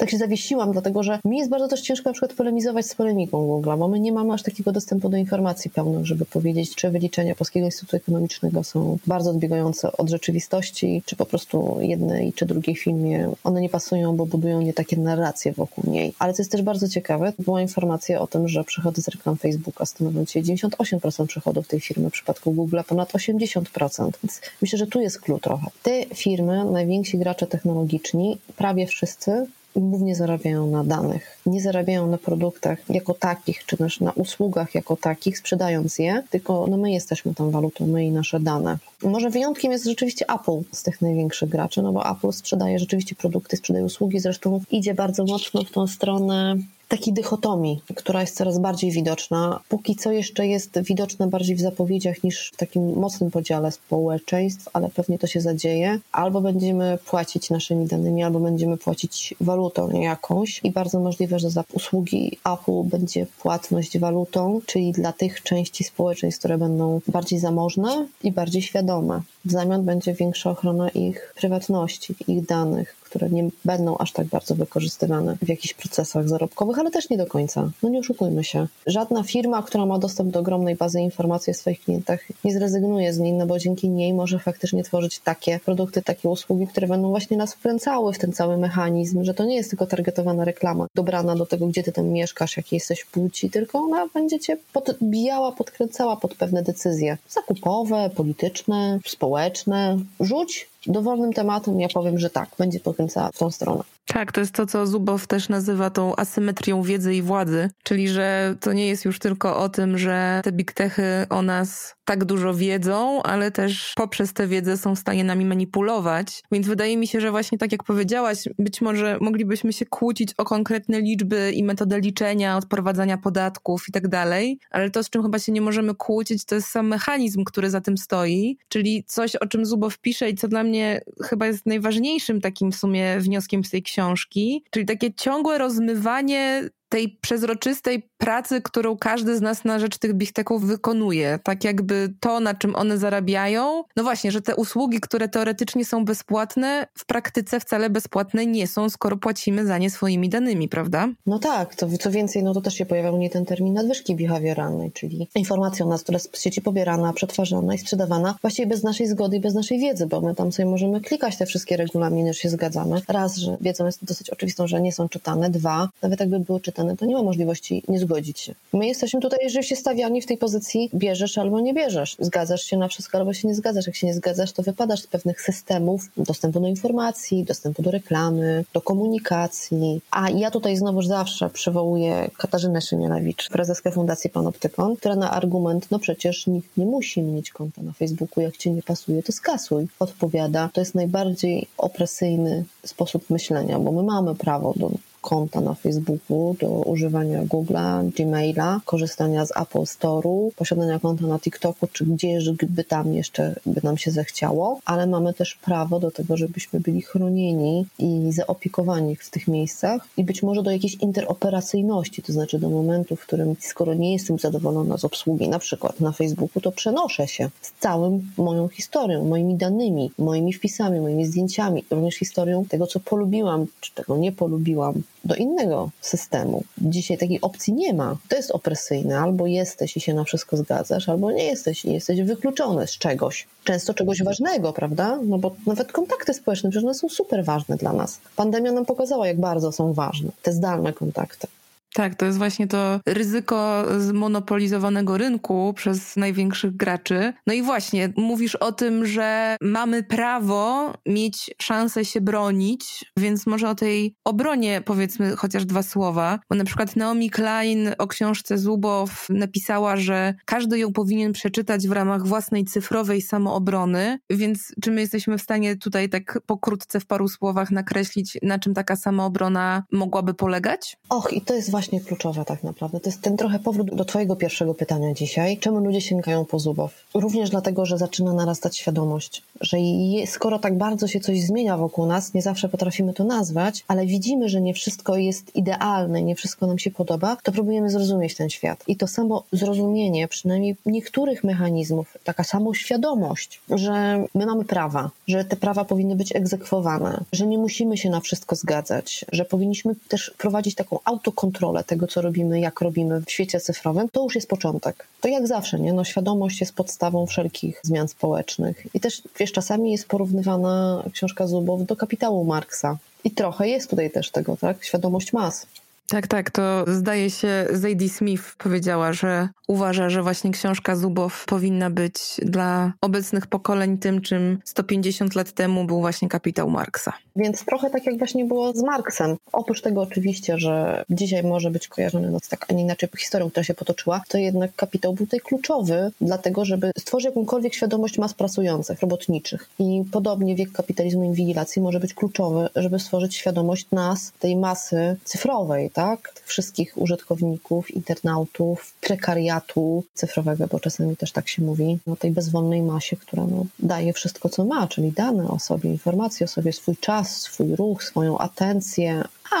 S1: tak się zawiesiłam, dlatego że mi jest bardzo też ciężko na przykład polemizować z polemiką Google, bo my nie mamy aż takiego dostępu do informacji pełnych, żeby powiedzieć, czy wyliczenia Polskiego Instytutu Ekonomicznego są bardzo odbiegające od rzeczywistości, czy po prostu jednej czy drugiej filmie one nie pasują, bo budują nie takie narracje wokół niej. Ale co jest też bardzo ciekawe, była informacja o tym, że przychody z reklam Facebooka stanowią dzisiaj 98% przychodów tej firmy, w przypadku Google ponad 80%. Więc myślę, że tu jest klucz trochę. Te firmy, najwięksi gracze technologiczni, prawie wszyscy głównie zarabiają na danych. Nie zarabiają na produktach jako takich, czy też na usługach jako takich, sprzedając je, tylko no my jesteśmy tam walutą, my i nasze dane. Może wyjątkiem jest rzeczywiście Apple z tych największych graczy, no bo Apple sprzedaje rzeczywiście produkty, sprzedaje usługi, zresztą idzie bardzo mocno w tą stronę takiej dychotomii, która jest coraz bardziej widoczna. Póki co jeszcze jest widoczna bardziej w zapowiedziach niż w takim mocnym podziale społeczeństw, ale pewnie to się zadzieje. Albo będziemy płacić naszymi danymi, albo będziemy płacić walutą jakąś i bardzo możliwe, że za usługi Apple będzie płatność walutą, czyli dla tych części społeczeństw, które będą bardziej zamożne i bardziej świadome. W zamian będzie większa ochrona ich prywatności, ich danych, które nie będą aż tak bardzo wykorzystywane w jakichś procesach zarobkowych, ale też nie do końca. No nie oszukujmy się. Żadna firma, która ma dostęp do ogromnej bazy informacji o swoich klientach, nie zrezygnuje z niej, no bo dzięki niej może faktycznie tworzyć takie produkty, takie usługi, które będą właśnie nas wkręcały w ten cały mechanizm, że to nie jest tylko targetowana reklama dobrana do tego, gdzie ty tam mieszkasz, jakiej jesteś płci, tylko ona będzie cię podbijała, podkręcała pod pewne decyzje zakupowe, polityczne, społeczne. Rzuć dowolnym tematem, ja powiem, że tak, będzie pokręcała w tą stronę.
S2: Tak, to jest to, co Zubow też nazywa tą asymetrią wiedzy i władzy, czyli że to nie jest już tylko o tym, że te big techy o nas tak dużo wiedzą, ale też poprzez tę wiedzę są w stanie nami manipulować. Więc wydaje mi się, że właśnie tak jak powiedziałaś, być może moglibyśmy się kłócić o konkretne liczby i metodę liczenia, odprowadzania podatków i tak dalej, ale to, z czym chyba się nie możemy kłócić, to jest sam mechanizm, który za tym stoi, czyli coś, o czym Zubow pisze i co dla mnie chyba jest najważniejszym takim w sumie wnioskiem z tej książki, czyli takie ciągłe rozmywanie tej przezroczystej pracy, którą każdy z nas na rzecz tych bichteków wykonuje. Tak jakby to, na czym one zarabiają. No właśnie, że te usługi, które teoretycznie są bezpłatne, w praktyce wcale bezpłatne nie są, skoro płacimy za nie swoimi danymi, prawda?
S1: No tak, to co więcej, no to też się pojawiał nie ten termin nadwyżki behawioralnej, czyli informacja o nas, która jest z sieci pobierana, przetwarzana i sprzedawana właściwie bez naszej zgody i bez naszej wiedzy, bo my tam sobie możemy klikać te wszystkie regulaminy, że się zgadzamy. Raz, że wiedzą jest dosyć oczywistą, że nie są czytane. Dwa, nawet jakby były czytane, to nie ma możliwości nie zgodzić się. My jesteśmy tutaj rzeczywiście stawiani w tej pozycji bierzesz albo nie bierzesz. Zgadzasz się na wszystko albo się nie zgadzasz. Jak się nie zgadzasz, to wypadasz z pewnych systemów dostępu do informacji, dostępu do reklamy, do komunikacji. A ja tutaj znowuż zawsze przywołuję Katarzynę Szymielewicz, prezeskę Fundacji Panoptykon, która na argument, no przecież nikt nie musi mieć konta na Facebooku, jak ci nie pasuje, to skasuj. Odpowiada, to jest najbardziej opresyjny sposób myślenia, bo my mamy prawo do konta na Facebooku, do używania Google'a, Gmaila, korzystania z Apple Store'u, posiadania konta na TikToku, czy gdzieś by tam jeszcze by nam się zechciało, ale mamy też prawo do tego, żebyśmy byli chronieni i zaopiekowani w tych miejscach i być może do jakiejś interoperacyjności, to znaczy do momentu, w którym skoro nie jestem zadowolona z obsługi, na przykład na Facebooku, to przenoszę się z całym moją historią, moimi danymi, moimi wpisami, moimi zdjęciami, również historią tego, co polubiłam, czy tego nie polubiłam, do innego systemu. Dzisiaj takiej opcji nie ma. To jest opresyjne. Albo jesteś i się na wszystko zgadzasz, albo nie jesteś i jesteś wykluczony z czegoś. Często czegoś ważnego, prawda? No bo nawet kontakty społeczne, przecież one są super ważne dla nas. Pandemia nam pokazała, jak bardzo są ważne te zdalne kontakty.
S2: Tak, to jest właśnie to ryzyko zmonopolizowanego rynku przez największych graczy. No i właśnie, mówisz o tym, że mamy prawo mieć szansę się bronić, więc może o tej obronie powiedzmy chociaż dwa słowa. Bo na przykład Naomi Klein o książce Zubow napisała, że każdy ją powinien przeczytać w ramach własnej cyfrowej samoobrony, więc czy my jesteśmy w stanie tutaj tak pokrótce w paru słowach nakreślić, na czym taka samoobrona mogłaby polegać?
S1: Och, i to jest właśnie kluczowe tak naprawdę. To jest ten trochę powrót do Twojego pierwszego pytania dzisiaj. Czemu ludzie sięgają po Zubow? Również dlatego, że zaczyna narastać świadomość, że je, skoro tak bardzo się coś zmienia wokół nas, nie zawsze potrafimy to nazwać, ale widzimy, że nie wszystko jest idealne, nie wszystko nam się podoba, to próbujemy zrozumieć ten świat. I to samo zrozumienie, przynajmniej niektórych mechanizmów, taka samoświadomość, że my mamy prawa, że te prawa powinny być egzekwowane, że nie musimy się na wszystko zgadzać, że powinniśmy też prowadzić taką autokontrolę tego, co robimy, jak robimy w świecie cyfrowym, to już jest początek. To jak zawsze, nie? No, świadomość jest podstawą wszelkich zmian społecznych. I też, wiesz, czasami jest porównywana książka Zubow do kapitału Marksa. I trochę jest tutaj też tego, tak? Świadomość mas.
S2: Tak, tak, to zdaje się Zadie Smith powiedziała, że uważa, że właśnie książka Zubow powinna być dla obecnych pokoleń tym, czym 150 lat temu był właśnie kapitał Marksa.
S1: Więc trochę tak jak właśnie było z Marksem. Oprócz tego oczywiście, że dzisiaj może być kojarzony no, z tak, a nie inaczej historią, która się potoczyła, to jednak kapitał był tutaj kluczowy, dlatego żeby stworzyć jakąkolwiek świadomość mas pracujących, robotniczych. I podobnie wiek kapitalizmu i inwigilacji może być kluczowy, żeby stworzyć świadomość nas, tej masy cyfrowej, tak? Tych wszystkich użytkowników, internautów, prekariatu cyfrowego, bo czasami też tak się mówi, o tej bezwolnej masie, która no, daje wszystko, co ma, czyli dane o sobie, informacje o sobie, swój czas, swój ruch, swoją atencję, a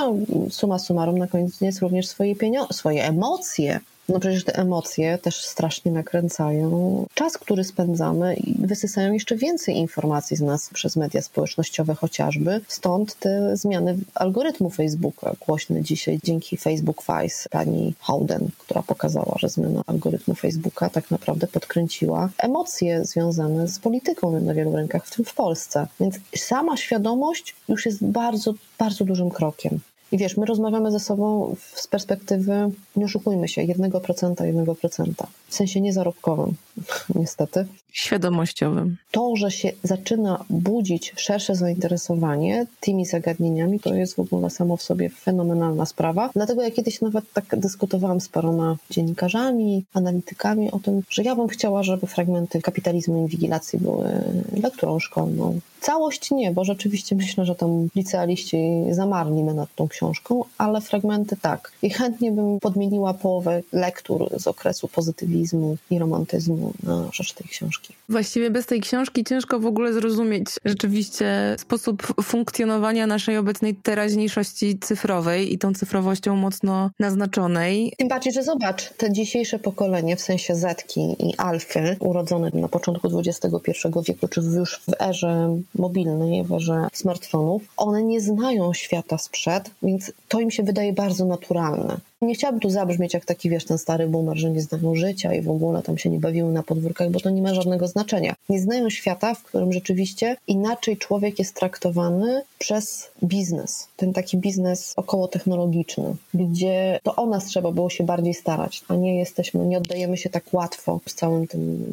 S1: suma summarum na koniec również swoje pieniądze, swoje emocje, no przecież te emocje też strasznie nakręcają czas, który spędzamy i wysysają jeszcze więcej informacji z nas przez media społecznościowe chociażby. Stąd te zmiany algorytmu Facebooka, głośne dzisiaj dzięki Facebook Vice pani Howden, która pokazała, że zmiana algorytmu Facebooka tak naprawdę podkręciła emocje związane z polityką na wielu rynkach, w tym w Polsce. Więc sama świadomość już jest bardzo, bardzo dużym krokiem. I wiesz, my rozmawiamy ze sobą z perspektywy, nie oszukujmy się, 1%, 1%. W sensie niezarobkowym, niestety.
S2: Świadomościowym.
S1: To, że się zaczyna budzić szersze zainteresowanie tymi zagadnieniami, to jest w ogóle samo w sobie fenomenalna sprawa. Dlatego ja kiedyś nawet tak dyskutowałam z paroma dziennikarzami, analitykami o tym, że ja bym chciała, żeby fragmenty kapitalizmu i inwigilacji były lekturą szkolną. Całość nie, bo rzeczywiście myślę, że tam licealiści zamarli nad tą książką, ale fragmenty tak. I chętnie bym podmieniła połowę lektur z okresu pozytywizmu i romantyzmu na rzecz tej książki.
S2: Właściwie bez tej książki ciężko w ogóle zrozumieć rzeczywiście sposób funkcjonowania naszej obecnej teraźniejszości cyfrowej i tą cyfrowością mocno naznaczonej.
S1: Tym bardziej, że zobacz, te dzisiejsze pokolenie, w sensie Zetki i Alfy, urodzone na początku XXI wieku, czy już w erze mobilnej, w erze smartfonów, one nie znają świata sprzed, więc to im się wydaje bardzo naturalne. Nie chciałabym tu zabrzmieć jak taki, wiesz, ten stary boomer, że nie znają życia i w ogóle tam się nie bawiły na podwórkach, bo to nie ma żadnego znaczenia. Nie znają świata, w którym rzeczywiście inaczej człowiek jest traktowany przez biznes. Ten taki biznes około technologiczny, gdzie to o nas trzeba było się bardziej starać, a nie jesteśmy, nie oddajemy się tak łatwo z całym tym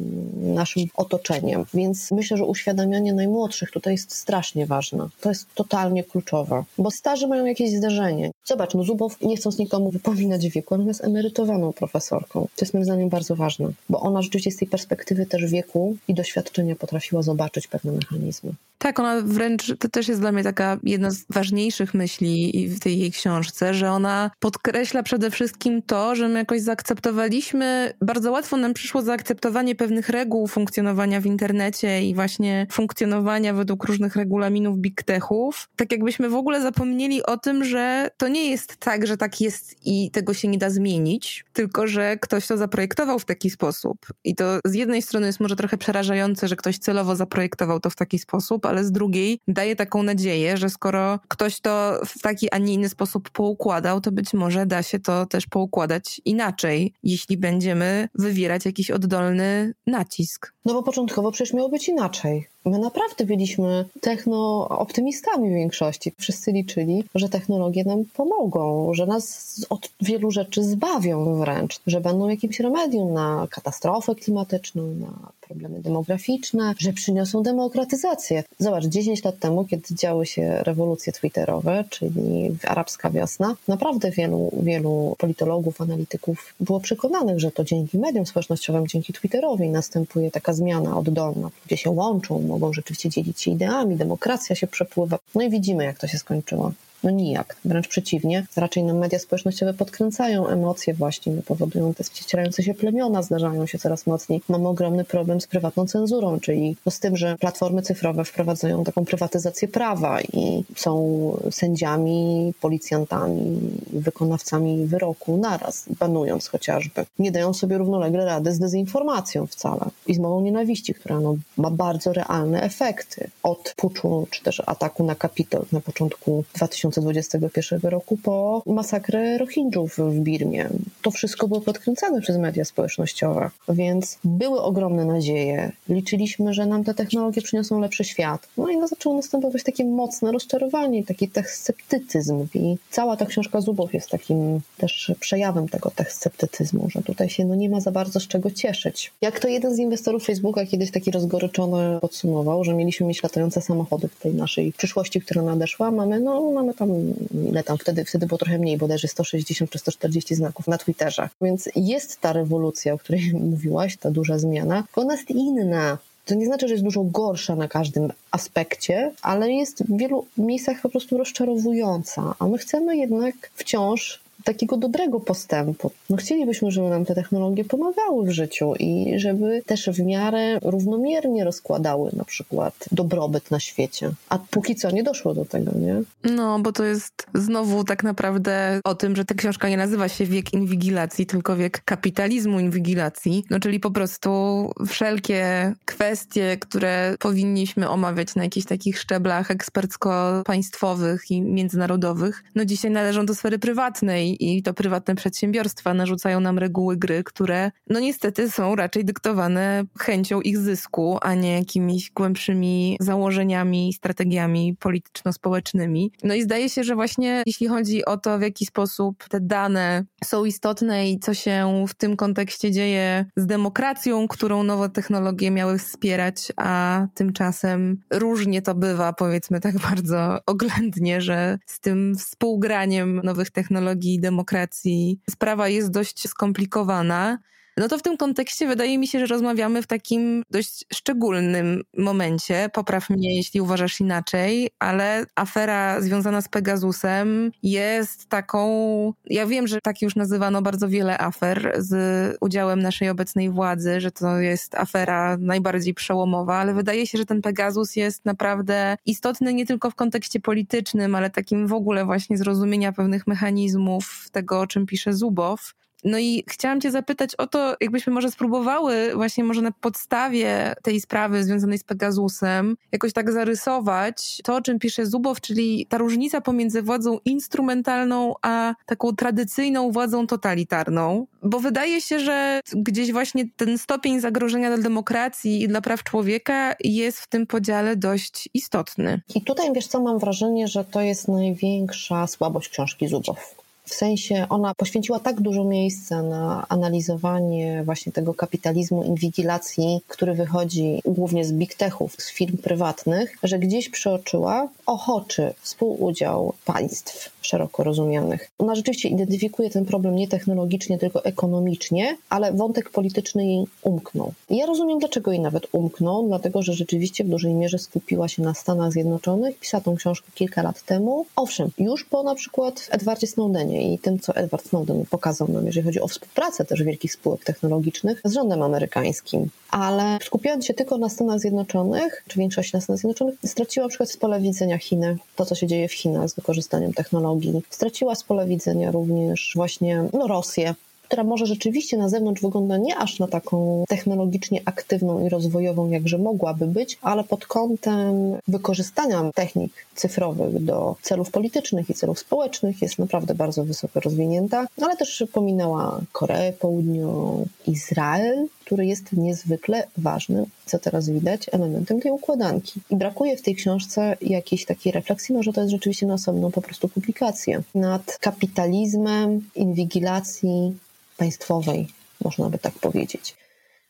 S1: naszym otoczeniem. Więc myślę, że uświadamianie najmłodszych tutaj jest strasznie ważne. To jest totalnie kluczowe, bo starzy mają jakieś zderzenie. Zobacz, no Zubow, nie chcąc nikomu wypowiedzieć, wieku, ona jest emerytowaną profesorką. To jest moim zdaniem bardzo ważne, bo ona rzeczywiście z tej perspektywy też wieku i doświadczenia potrafiła zobaczyć pewne mechanizmy.
S2: Tak, ona wręcz, to też jest dla mnie taka jedna z ważniejszych myśli w tej jej książce, że ona podkreśla przede wszystkim to, że my jakoś zaakceptowaliśmy, bardzo łatwo nam przyszło zaakceptowanie pewnych reguł funkcjonowania w internecie i właśnie funkcjonowania według różnych regulaminów big techów. Tak jakbyśmy w ogóle zapomnieli o tym, że to nie jest tak, że tak jest i tego się nie da zmienić, tylko że ktoś to zaprojektował w taki sposób. I to z jednej strony jest może trochę przerażające, że ktoś celowo zaprojektował to w taki sposób, ale z drugiej daje taką nadzieję, że skoro ktoś to w taki, a nie inny sposób poukładał, to być może da się to też poukładać inaczej, jeśli będziemy wywierać jakiś oddolny nacisk.
S1: No bo początkowo przecież miało być inaczej. My naprawdę byliśmy techno-optymistami w większości. Wszyscy liczyli, że technologie nam pomogą, że nas od wielu rzeczy zbawią wręcz, że będą jakimś remedium na katastrofę klimatyczną, na problemy demograficzne, że przyniosą demokratyzację. Zobacz, 10 lat temu, kiedy działy się rewolucje twitterowe, czyli arabska wiosna, naprawdę wielu, wielu politologów, analityków było przekonanych, że to dzięki mediom społecznościowym, dzięki Twitterowi następuje taka zmiana oddolna. Ludzie się łączą, mogą rzeczywiście dzielić się ideami, demokracja się przepływa. No i widzimy, jak to się skończyło. No nijak, wręcz przeciwnie. Raczej nam media społecznościowe podkręcają emocje właśnie, powodują te ścierające się plemiona, zdarzają się coraz mocniej. Mamy ogromny problem z prywatną cenzurą, czyli no z tym, że platformy cyfrowe wprowadzają taką prywatyzację prawa i są sędziami, policjantami, wykonawcami wyroku naraz, banując chociażby. Nie dają sobie równolegle rady z dezinformacją wcale i z mową nienawiści, która no, ma bardzo realne efekty. Od puczu czy też ataku na Kapitol na początku 2000 2021 roku po masakrę Rohingjów w Birmie. To wszystko było podkręcane przez media społecznościowe, więc były ogromne nadzieje. Liczyliśmy, że nam te technologie przyniosą lepszy świat. No i no, zaczęło następować takie mocne rozczarowanie, taki sceptycyzm. I cała ta książka Zubow jest takim też przejawem tego sceptycyzmu, że tutaj się no, nie ma za bardzo z czego cieszyć. Jak to jeden z inwestorów Facebooka kiedyś taki rozgoryczony podsumował, że mieliśmy mieć latające samochody w tej naszej przyszłości, która nadeszła, mamy, no, mamy tam, ile tam wtedy, wtedy było trochę mniej, bodajże 160 czy 140 znaków na Twitterze. Więc jest ta rewolucja, o której mówiłaś, ta duża zmiana, ona jest inna. To nie znaczy, że jest dużo gorsza na każdym aspekcie, ale jest w wielu miejscach po prostu rozczarowująca. A my chcemy jednak wciąż takiego dobrego postępu. No chcielibyśmy, żeby nam te technologie pomagały w życiu i żeby też w miarę równomiernie rozkładały na przykład dobrobyt na świecie. A póki co nie doszło do tego, nie?
S2: No, bo to jest znowu tak naprawdę o tym, że ta książka nie nazywa się Wiek Inwigilacji, tylko Wiek Kapitalizmu Inwigilacji. No, czyli po prostu wszelkie kwestie, które powinniśmy omawiać na jakichś takich szczeblach ekspercko-państwowych i międzynarodowych, no dzisiaj należą do sfery prywatnej i to prywatne przedsiębiorstwa narzucają nam reguły gry, które no niestety są raczej dyktowane chęcią ich zysku, a nie jakimiś głębszymi założeniami, strategiami polityczno-społecznymi. No i zdaje się, że właśnie jeśli chodzi o to, w jaki sposób te dane są istotne i co się w tym kontekście dzieje z demokracją, którą nowe technologie miały wspierać, a tymczasem różnie to bywa, powiedzmy tak bardzo oględnie, że z tym współgraniem nowych technologii demokracji sprawa jest dość skomplikowana. No to w tym kontekście wydaje mi się, że rozmawiamy w takim dość szczególnym momencie. Popraw mnie, jeśli uważasz inaczej, ale afera związana z Pegasusem jest taką. Ja wiem, że tak już nazywano bardzo wiele afer z udziałem naszej obecnej władzy, że to jest afera najbardziej przełomowa, ale wydaje się, że ten Pegasus jest naprawdę istotny nie tylko w kontekście politycznym, ale takim w ogóle właśnie zrozumienia pewnych mechanizmów tego, o czym pisze Zubow. No i chciałam Cię zapytać o to, jakbyśmy może spróbowały właśnie może na podstawie tej sprawy związanej z Pegasusem jakoś tak zarysować to, o czym pisze Zubow, czyli ta różnica pomiędzy władzą instrumentalną a taką tradycyjną władzą totalitarną. Bo wydaje się, że gdzieś właśnie ten stopień zagrożenia dla demokracji i dla praw człowieka jest w tym podziale dość istotny.
S1: I tutaj wiesz co, mam wrażenie, że to jest największa słabość książki Zubow w sensie ona poświęciła tak dużo miejsca na analizowanie właśnie tego kapitalizmu inwigilacji, który wychodzi głównie z big techów, z firm prywatnych, że gdzieś przeoczyła ochoczy współudział państw szeroko rozumianych. Ona rzeczywiście identyfikuje ten problem nie technologicznie, tylko ekonomicznie, ale wątek polityczny jej umknął. Ja rozumiem, dlaczego jej nawet umknął, dlatego że rzeczywiście w dużej mierze skupiła się na Stanach Zjednoczonych, pisała tą książkę kilka lat temu. Owszem, już po na przykład Edwardzie Snowdenie i tym, co Edward Snowden pokazał nam, jeżeli chodzi o współpracę też wielkich spółek technologicznych z rządem amerykańskim. Ale skupiając się tylko na Stanach Zjednoczonych, czy większości na Stanach Zjednoczonych, straciła na przykład z pola widzenia Chiny, to co się dzieje w Chinach z wykorzystaniem technologii. Straciła z pola widzenia również właśnie no, Rosję, która może rzeczywiście na zewnątrz wygląda nie aż na taką technologicznie aktywną i rozwojową, jakże mogłaby być, ale pod kątem wykorzystania technik cyfrowych do celów politycznych i celów społecznych jest naprawdę bardzo wysoko rozwinięta, ale też pominęła Koreę Południową, Izrael, który jest niezwykle ważnym, co teraz widać, elementem tej układanki. I brakuje w tej książce jakiejś takiej refleksji, może to jest rzeczywiście na osobną po prostu publikację, nad kapitalizmem inwigilacji państwowej, można by tak powiedzieć.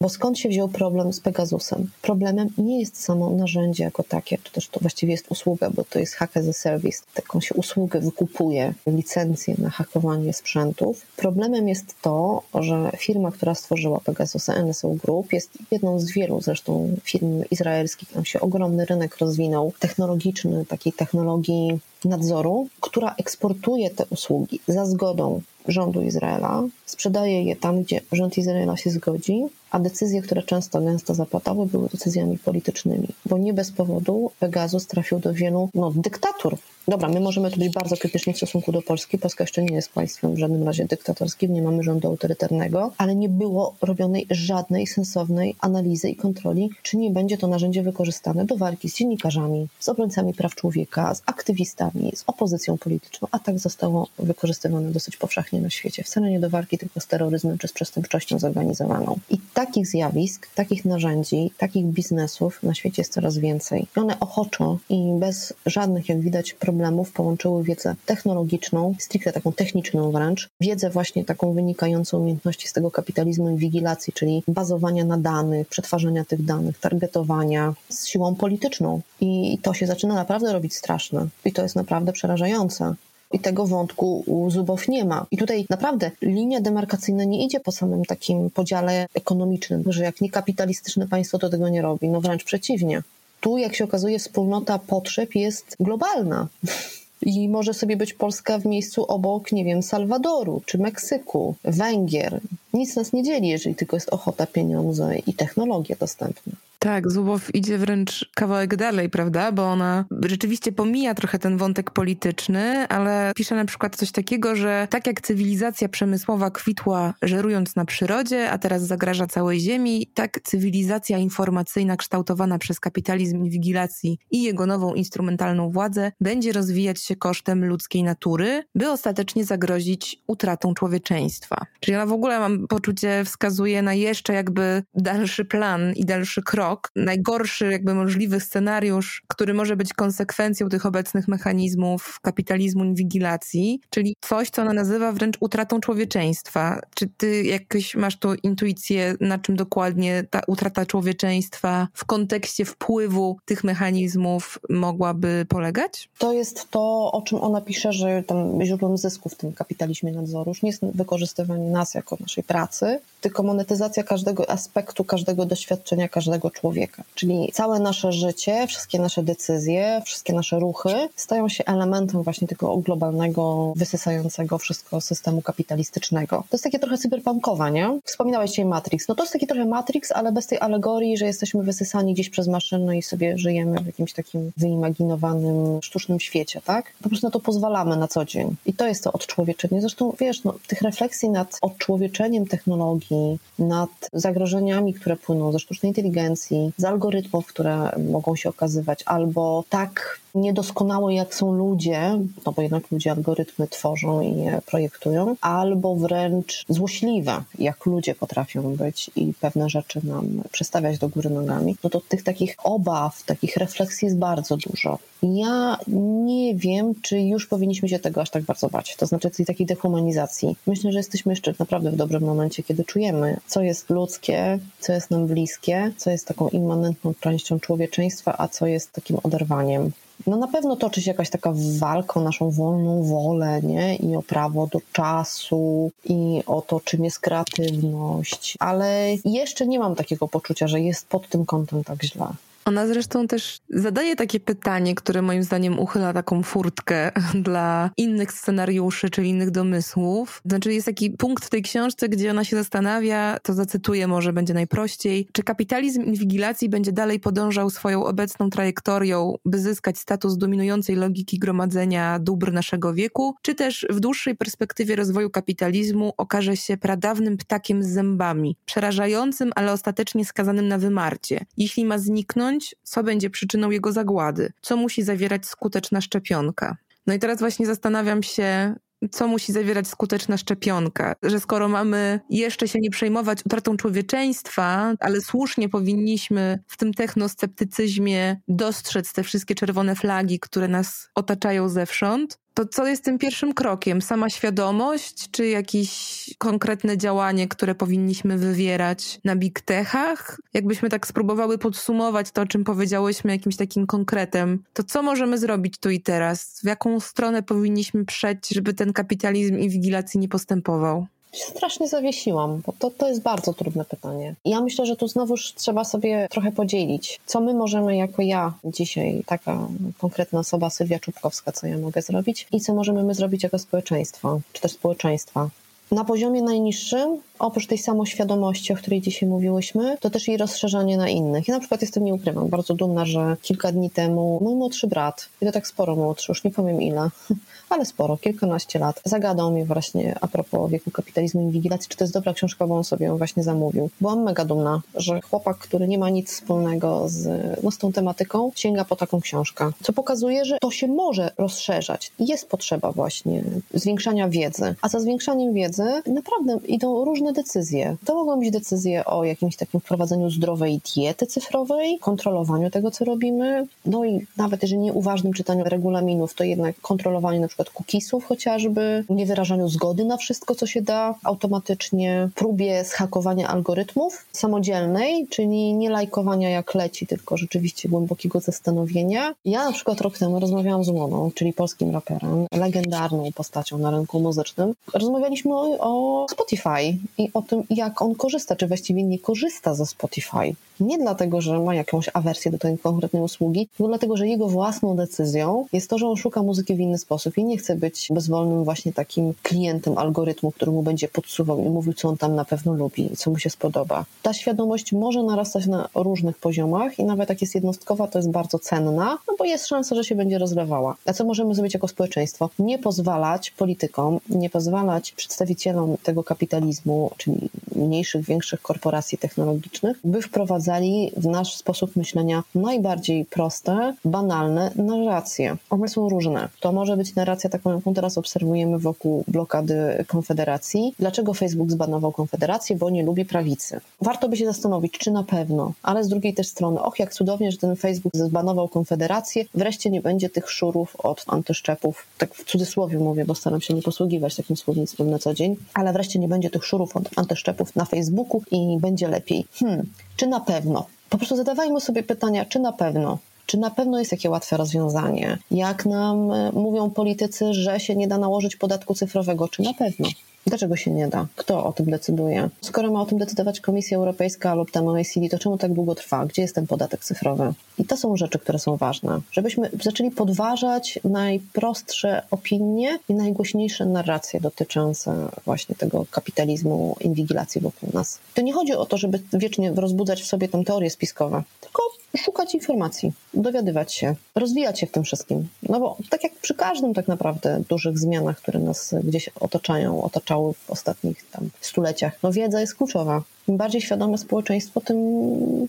S1: Bo skąd się wziął problem z Pegasusem? Problemem nie jest samo narzędzie jako takie, czy też to właściwie jest usługa, bo to jest hack as a service. Taką się usługę wykupuje, licencję na hakowanie sprzętów. Problemem jest to, że firma, która stworzyła Pegasusa, NSO Group, jest jedną z wielu zresztą firm izraelskich. Tam się ogromny rynek rozwinął, technologiczny, takiej technologii nadzoru, która eksportuje te usługi za zgodą rządu Izraela, sprzedaje je tam, gdzie rząd Izraela się zgodzi, a decyzje, które często gęsto zapadały, były decyzjami politycznymi, bo nie bez powodu Pegasus trafił do wielu no, dyktatur. Dobra, my możemy tu być bardzo krytyczni w stosunku do Polski. Polska jeszcze nie jest państwem w żadnym razie dyktatorskim, nie mamy rządu autorytarnego, ale nie było robionej żadnej sensownej analizy i kontroli, czy nie będzie to narzędzie wykorzystane do walki z dziennikarzami, z obrońcami praw człowieka, z aktywistami, z opozycją polityczną, a tak zostało wykorzystywane dosyć powszechnie na świecie. Wcale nie do walki tylko z terroryzmem czy z przestępczością zorganizowaną. I takich zjawisk, takich narzędzi, takich biznesów na świecie jest coraz więcej. I one ochoczo i bez żadnych, jak widać, problemów połączyły wiedzę technologiczną, stricte taką techniczną wręcz, wiedzę właśnie taką wynikającą umiejętności z tego kapitalizmu inwigilacji, czyli bazowania na danych, przetwarzania tych danych, targetowania z siłą polityczną. I to się zaczyna naprawdę robić straszne. I to jest naprawdę przerażające i tego wątku u Zubow nie ma. I tutaj naprawdę linia demarkacyjna nie idzie po samym takim podziale ekonomicznym, że jak niekapitalistyczne państwo to tego nie robi. No wręcz przeciwnie. Tu, jak się okazuje, wspólnota potrzeb jest globalna. I może sobie być Polska w miejscu obok, nie wiem, Salwadoru czy Meksyku, Węgier. Nic nas nie dzieli, jeżeli tylko jest ochota, pieniądze i technologie dostępne.
S2: Tak, Zubow idzie wręcz kawałek dalej, prawda? Bo ona rzeczywiście pomija trochę ten wątek polityczny, ale pisze na przykład coś takiego, że tak jak cywilizacja przemysłowa kwitła żerując na przyrodzie, a teraz zagraża całej Ziemi, tak cywilizacja informacyjna kształtowana przez kapitalizm inwigilacji i jego nową instrumentalną władzę będzie rozwijać się kosztem ludzkiej natury, by ostatecznie zagrozić utratą człowieczeństwa. Czyli ona w ogóle, mam poczucie, wskazuje na jeszcze jakby dalszy plan i dalszy krok, najgorszy jakby możliwy scenariusz, który może być konsekwencją tych obecnych mechanizmów kapitalizmu inwigilacji, czyli coś, co ona nazywa wręcz utratą człowieczeństwa. Czy ty jakieś masz tu intuicję, na czym dokładnie ta utrata człowieczeństwa w kontekście wpływu tych mechanizmów mogłaby polegać?
S1: To jest to, o czym ona pisze, że tam źródłem zysku w tym kapitalizmie nadzoru już nie jest wykorzystywanie nas jako naszej pracy, tylko monetyzacja każdego aspektu, każdego doświadczenia, każdego człowieka. Czyli całe nasze życie, wszystkie nasze decyzje, wszystkie nasze ruchy stają się elementem właśnie tego globalnego, wysysającego wszystko systemu kapitalistycznego. To jest takie trochę cyberpunkowe, nie? Wspominałeś dzisiaj Matrix. No to jest taki trochę Matrix, ale bez tej alegorii, że jesteśmy wysysani gdzieś przez maszynę i sobie żyjemy w jakimś takim wyimaginowanym, sztucznym świecie, tak? Po prostu na to pozwalamy na co dzień. I to jest to odczłowieczenie. Zresztą, wiesz, no, tych refleksji nad odczłowieczeniem technologii, nad zagrożeniami, które płyną ze sztucznej inteligencji, z algorytmów, które mogą się okazywać, albo tak niedoskonałe, jak są ludzie, no bo jednak ludzie algorytmy tworzą i je projektują, albo wręcz złośliwe, jak ludzie potrafią być i pewne rzeczy nam przestawiać do góry nogami, no to tych takich obaw, takich refleksji jest bardzo dużo. Ja nie wiem, czy już powinniśmy się tego aż tak bardzo bać, to znaczy tej takiej dehumanizacji. Myślę, że jesteśmy jeszcze naprawdę w dobrym momencie, kiedy czujemy, co jest ludzkie, co jest nam bliskie, co jest taką immanentną częścią człowieczeństwa, a co jest takim oderwaniem no na pewno toczy się jakaś taka walka o naszą wolną wolę, nie? I o prawo do czasu, i o to, czym jest kreatywność, ale jeszcze nie mam takiego poczucia, że jest pod tym kątem tak źle.
S2: Ona zresztą też zadaje takie pytanie, które moim zdaniem uchyla taką furtkę dla innych scenariuszy, czyli innych domysłów. Znaczy jest taki punkt w tej książce, gdzie ona się zastanawia, to zacytuję może będzie najprościej, czy kapitalizm inwigilacji będzie dalej podążał swoją obecną trajektorią, by zyskać status dominującej logiki gromadzenia dóbr naszego wieku, czy też w dłuższej perspektywie rozwoju kapitalizmu okaże się pradawnym ptakiem z zębami, przerażającym, ale ostatecznie skazanym na wymarcie. Jeśli ma zniknąć, co będzie przyczyną jego zagłady, co musi zawierać skuteczna szczepionka. No i teraz właśnie zastanawiam się, co musi zawierać skuteczna szczepionka. Że skoro mamy jeszcze się nie przejmować utratą człowieczeństwa, ale słusznie powinniśmy w tym technosceptycyzmie dostrzec te wszystkie czerwone flagi, które nas otaczają zewsząd, to co jest tym pierwszym krokiem? Sama świadomość, czy jakieś konkretne działanie, które powinniśmy wywierać na big techach? Jakbyśmy tak spróbowały podsumować to, o czym powiedziałyśmy jakimś takim konkretem, to co możemy zrobić tu i teraz? W jaką stronę powinniśmy przejść, żeby ten kapitalizm inwigilacji nie postępował?
S1: Strasznie zawiesiłam, bo to, to jest bardzo trudne pytanie. Ja myślę, że tu znowuż trzeba sobie trochę podzielić, co my możemy jako ja dzisiaj, taka konkretna osoba, Sylwia Czubkowska, co ja mogę zrobić i co możemy my zrobić jako społeczeństwo, czy też społeczeństwa. Na poziomie najniższym, oprócz tej samoświadomości, o której dzisiaj mówiłyśmy, to też jej rozszerzanie na innych. Ja na przykład jestem, nie ukrywam, bardzo dumna, że kilka dni temu mój młodszy brat, i to tak sporo młodszy, już nie powiem ile, ale sporo, kilkanaście lat, zagadał mnie właśnie a propos wieku kapitalizmu i inwigilacji, czy to jest dobra książka, bo on sobie ją właśnie zamówił. Byłam mega dumna, że chłopak, który nie ma nic wspólnego z, no, z tą tematyką, sięga po taką książkę, co pokazuje, że to się może rozszerzać. Jest potrzeba właśnie zwiększania wiedzy, a za zwiększaniem wiedzy naprawdę idą różne decyzje. To mogą być decyzje o jakimś takim wprowadzeniu zdrowej diety cyfrowej, kontrolowaniu tego, co robimy, no i nawet jeżeli nie uważnym czytaniu regulaminów, to jednak kontrolowaniu na przykład cookiesów chociażby, niewyrażaniu zgody na wszystko, co się da automatycznie, próbie zhakowania algorytmów samodzielnej, czyli nie lajkowania jak leci, tylko rzeczywiście głębokiego zastanowienia. Ja na przykład rok temu rozmawiałam z Łoną, czyli polskim raperem, legendarną postacią na rynku muzycznym. Rozmawialiśmy o Spotify i o tym, jak on korzysta, czy właściwie nie korzysta ze Spotify. Nie dlatego, że ma jakąś awersję do tej konkretnej usługi, tylko dlatego, że jego własną decyzją jest to, że on szuka muzyki w inny sposób i nie chce być bezwolnym właśnie takim klientem algorytmu, który mu będzie podsuwał i mówił, co on tam na pewno lubi i co mu się spodoba. Ta świadomość może narastać na różnych poziomach i nawet jak jest jednostkowa, to jest bardzo cenna, no bo jest szansa, że się będzie rozlewała. A co możemy zrobić jako społeczeństwo? Nie pozwalać politykom, nie pozwalać przedstawicielom tego kapitalizmu, czyli mniejszych, większych korporacji technologicznych, by wprowadzali w nasz sposób myślenia najbardziej proste, banalne narracje. One są różne. To może być narracja taką, jaką teraz obserwujemy wokół blokady Konfederacji. Dlaczego Facebook zbanował Konfederację? Bo nie lubi prawicy. Warto by się zastanowić, czy na pewno, ale z drugiej też strony, och, jak cudownie, że ten Facebook zbanował Konfederację, wreszcie nie będzie tych szurów od antyszczepów, tak w cudzysłowie mówię, bo staram się nie posługiwać takim słownictwem na co dzień, ale wreszcie nie będzie tych szurów od antyszczepów na Facebooku i będzie lepiej. Hmm, czy na pewno? Po prostu zadawajmy sobie pytania, czy na pewno? Czy na pewno jest takie łatwe rozwiązanie? Jak nam e, mówią politycy, że się nie da nałożyć podatku cyfrowego? Czy na pewno? Dlaczego się nie da? Kto o tym decyduje? Skoro ma o tym decydować Komisja Europejska lub tam OECD, to czemu tak długo trwa? Gdzie jest ten podatek cyfrowy? I to są rzeczy, które są ważne. Żebyśmy zaczęli podważać najprostsze opinie i najgłośniejsze narracje dotyczące właśnie tego kapitalizmu, inwigilacji wokół nas. To nie chodzi o to, żeby wiecznie rozbudzać w sobie tam teorie spiskowe, tylko szukać informacji, dowiadywać się, rozwijać się w tym wszystkim. No bo tak jak przy każdym tak naprawdę dużych zmianach, które nas gdzieś otaczają, otaczały w ostatnich tam stuleciach, no wiedza jest kluczowa. Im bardziej świadome społeczeństwo, tym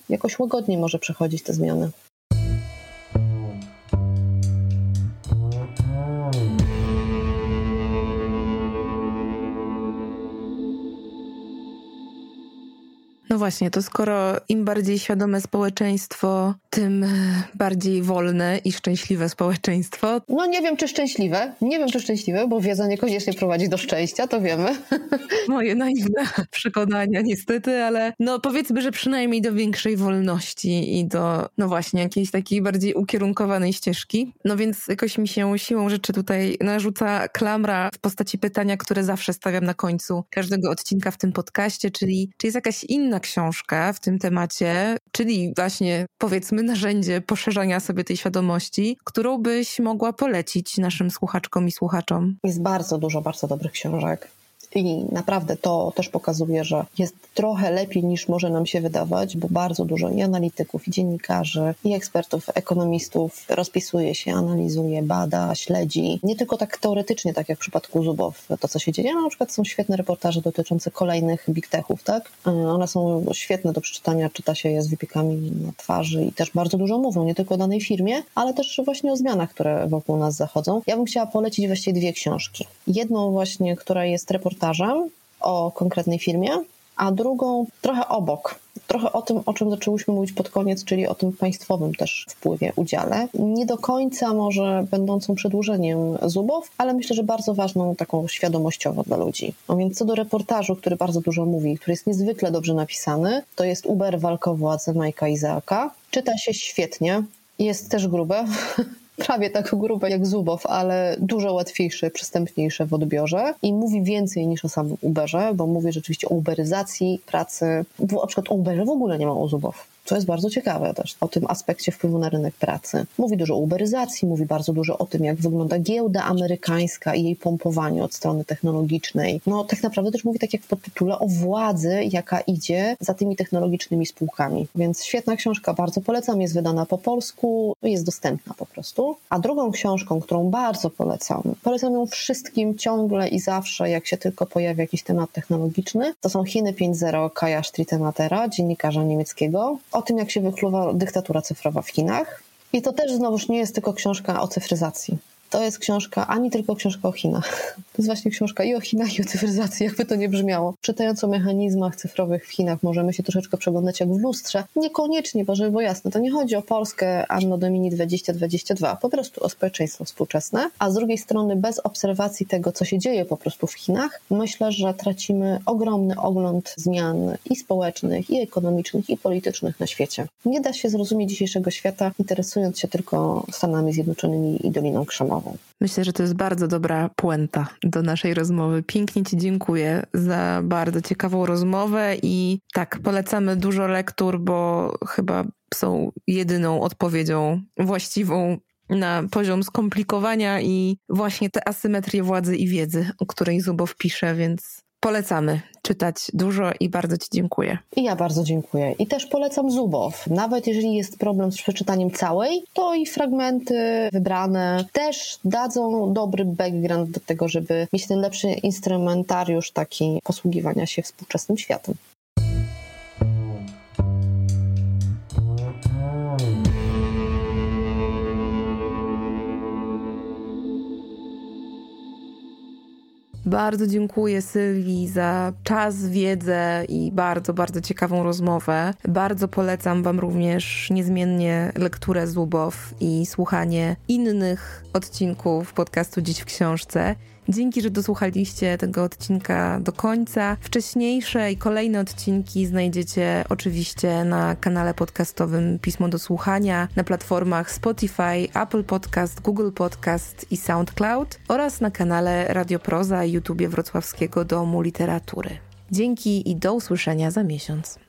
S1: jakoś łagodniej może przechodzić te zmiany.
S2: No właśnie, to skoro im bardziej świadome społeczeństwo, tym bardziej wolne i szczęśliwe społeczeństwo.
S1: No nie wiem, czy szczęśliwe. Nie wiem, czy szczęśliwe, bo wiedza niekoniecznie prowadzi do szczęścia, to wiemy.
S2: Moje naiwne przekonania niestety, ale no powiedzmy, że przynajmniej do większej wolności i do, no właśnie, jakiejś takiej bardziej ukierunkowanej ścieżki. No więc jakoś mi się siłą rzeczy tutaj narzuca klamra w postaci pytania, które zawsze stawiam na końcu każdego odcinka w tym podcaście, czyli czy jest jakaś inna książka w tym temacie, czyli właśnie powiedzmy narzędzie poszerzania sobie tej świadomości, którą byś mogła polecić naszym słuchaczkom i słuchaczom?
S1: Jest bardzo dużo bardzo dobrych książek. I naprawdę to też pokazuje, że jest trochę lepiej niż może nam się wydawać, bo bardzo dużo i analityków, i dziennikarzy, i ekspertów, ekonomistów rozpisuje się, analizuje, bada, śledzi. Nie tylko tak teoretycznie, tak jak w przypadku Zubow, to co się dzieje, ale na przykład są świetne reportaże dotyczące kolejnych big techów, tak? E, one są świetne do przeczytania, czyta się je z wypiekami na twarzy i też bardzo dużo mówią, nie tylko o danej firmie, ale też właśnie o zmianach, które wokół nas zachodzą. Ja bym chciała polecić właściwie dwie książki. Jedną właśnie, która jest o konkretnej firmie, a drugą trochę obok. Trochę o tym, o czym zaczęłyśmy mówić pod koniec, czyli o tym państwowym też wpływie, udziale. Nie do końca może będącą przedłużeniem Zubow, ale myślę, że bardzo ważną taką świadomościowo dla ludzi. No więc co do reportażu, który bardzo dużo mówi, który jest niezwykle dobrze napisany, to jest Uber walka o Majka Izaaka. Czyta się świetnie, jest też grube, prawie tak grube jak Zubow, ale dużo łatwiejsze, przystępniejsze w odbiorze i mówi więcej niż o samym Uberze, bo mówi rzeczywiście o uberyzacji pracy. Bo na przykład o Uberze w ogóle nie ma o Zubow co jest bardzo ciekawe też o tym aspekcie wpływu na rynek pracy. Mówi dużo o uberyzacji, mówi bardzo dużo o tym, jak wygląda giełda amerykańska i jej pompowanie od strony technologicznej. No tak naprawdę też mówi tak jak w podtytule o władzy, jaka idzie za tymi technologicznymi spółkami. Więc świetna książka, bardzo polecam, jest wydana po polsku, jest dostępna po prostu. A drugą książką, którą bardzo polecam, polecam ją wszystkim ciągle i zawsze, jak się tylko pojawia jakiś temat technologiczny, to są Chiny 5.0 Kaja Stritenatera, dziennikarza niemieckiego o tym, jak się wychluwa dyktatura cyfrowa w Chinach. I to też znowuż nie jest tylko książka o cyfryzacji to jest książka, ani tylko książka o Chinach. To jest właśnie książka i o Chinach, i o cyfryzacji, jakby to nie brzmiało. Czytając o mechanizmach cyfrowych w Chinach, możemy się troszeczkę przeglądać jak w lustrze. Niekoniecznie, bo żeby było jasne, to nie chodzi o Polskę Anno Domini 2022, po prostu o społeczeństwo współczesne, a z drugiej strony bez obserwacji tego, co się dzieje po prostu w Chinach, myślę, że tracimy ogromny ogląd zmian i społecznych, i ekonomicznych, i politycznych na świecie. Nie da się zrozumieć dzisiejszego świata, interesując się tylko Stanami Zjednoczonymi i Doliną Krzemową.
S2: Myślę, że to jest bardzo dobra puenta do naszej rozmowy. Pięknie Ci dziękuję za bardzo ciekawą rozmowę i tak, polecamy dużo lektur, bo chyba są jedyną odpowiedzią właściwą na poziom skomplikowania i właśnie te asymetrie władzy i wiedzy, o której Zubow pisze, więc Polecamy czytać dużo i bardzo Ci dziękuję.
S1: I ja bardzo dziękuję. I też polecam Zubow. Nawet jeżeli jest problem z przeczytaniem całej, to i fragmenty wybrane też dadzą dobry background do tego, żeby mieć ten lepszy instrumentariusz taki posługiwania się współczesnym światem.
S2: Bardzo dziękuję Sylwii za czas, wiedzę i bardzo, bardzo ciekawą rozmowę. Bardzo polecam Wam również niezmiennie lekturę Zubow i słuchanie innych odcinków podcastu Dziś w Książce. Dzięki, że dosłuchaliście tego odcinka do końca. Wcześniejsze i kolejne odcinki znajdziecie oczywiście na kanale podcastowym Pismo do Słuchania, na platformach Spotify, Apple Podcast, Google Podcast i SoundCloud oraz na kanale Radioproza i YouTube Wrocławskiego Domu Literatury. Dzięki i do usłyszenia za miesiąc.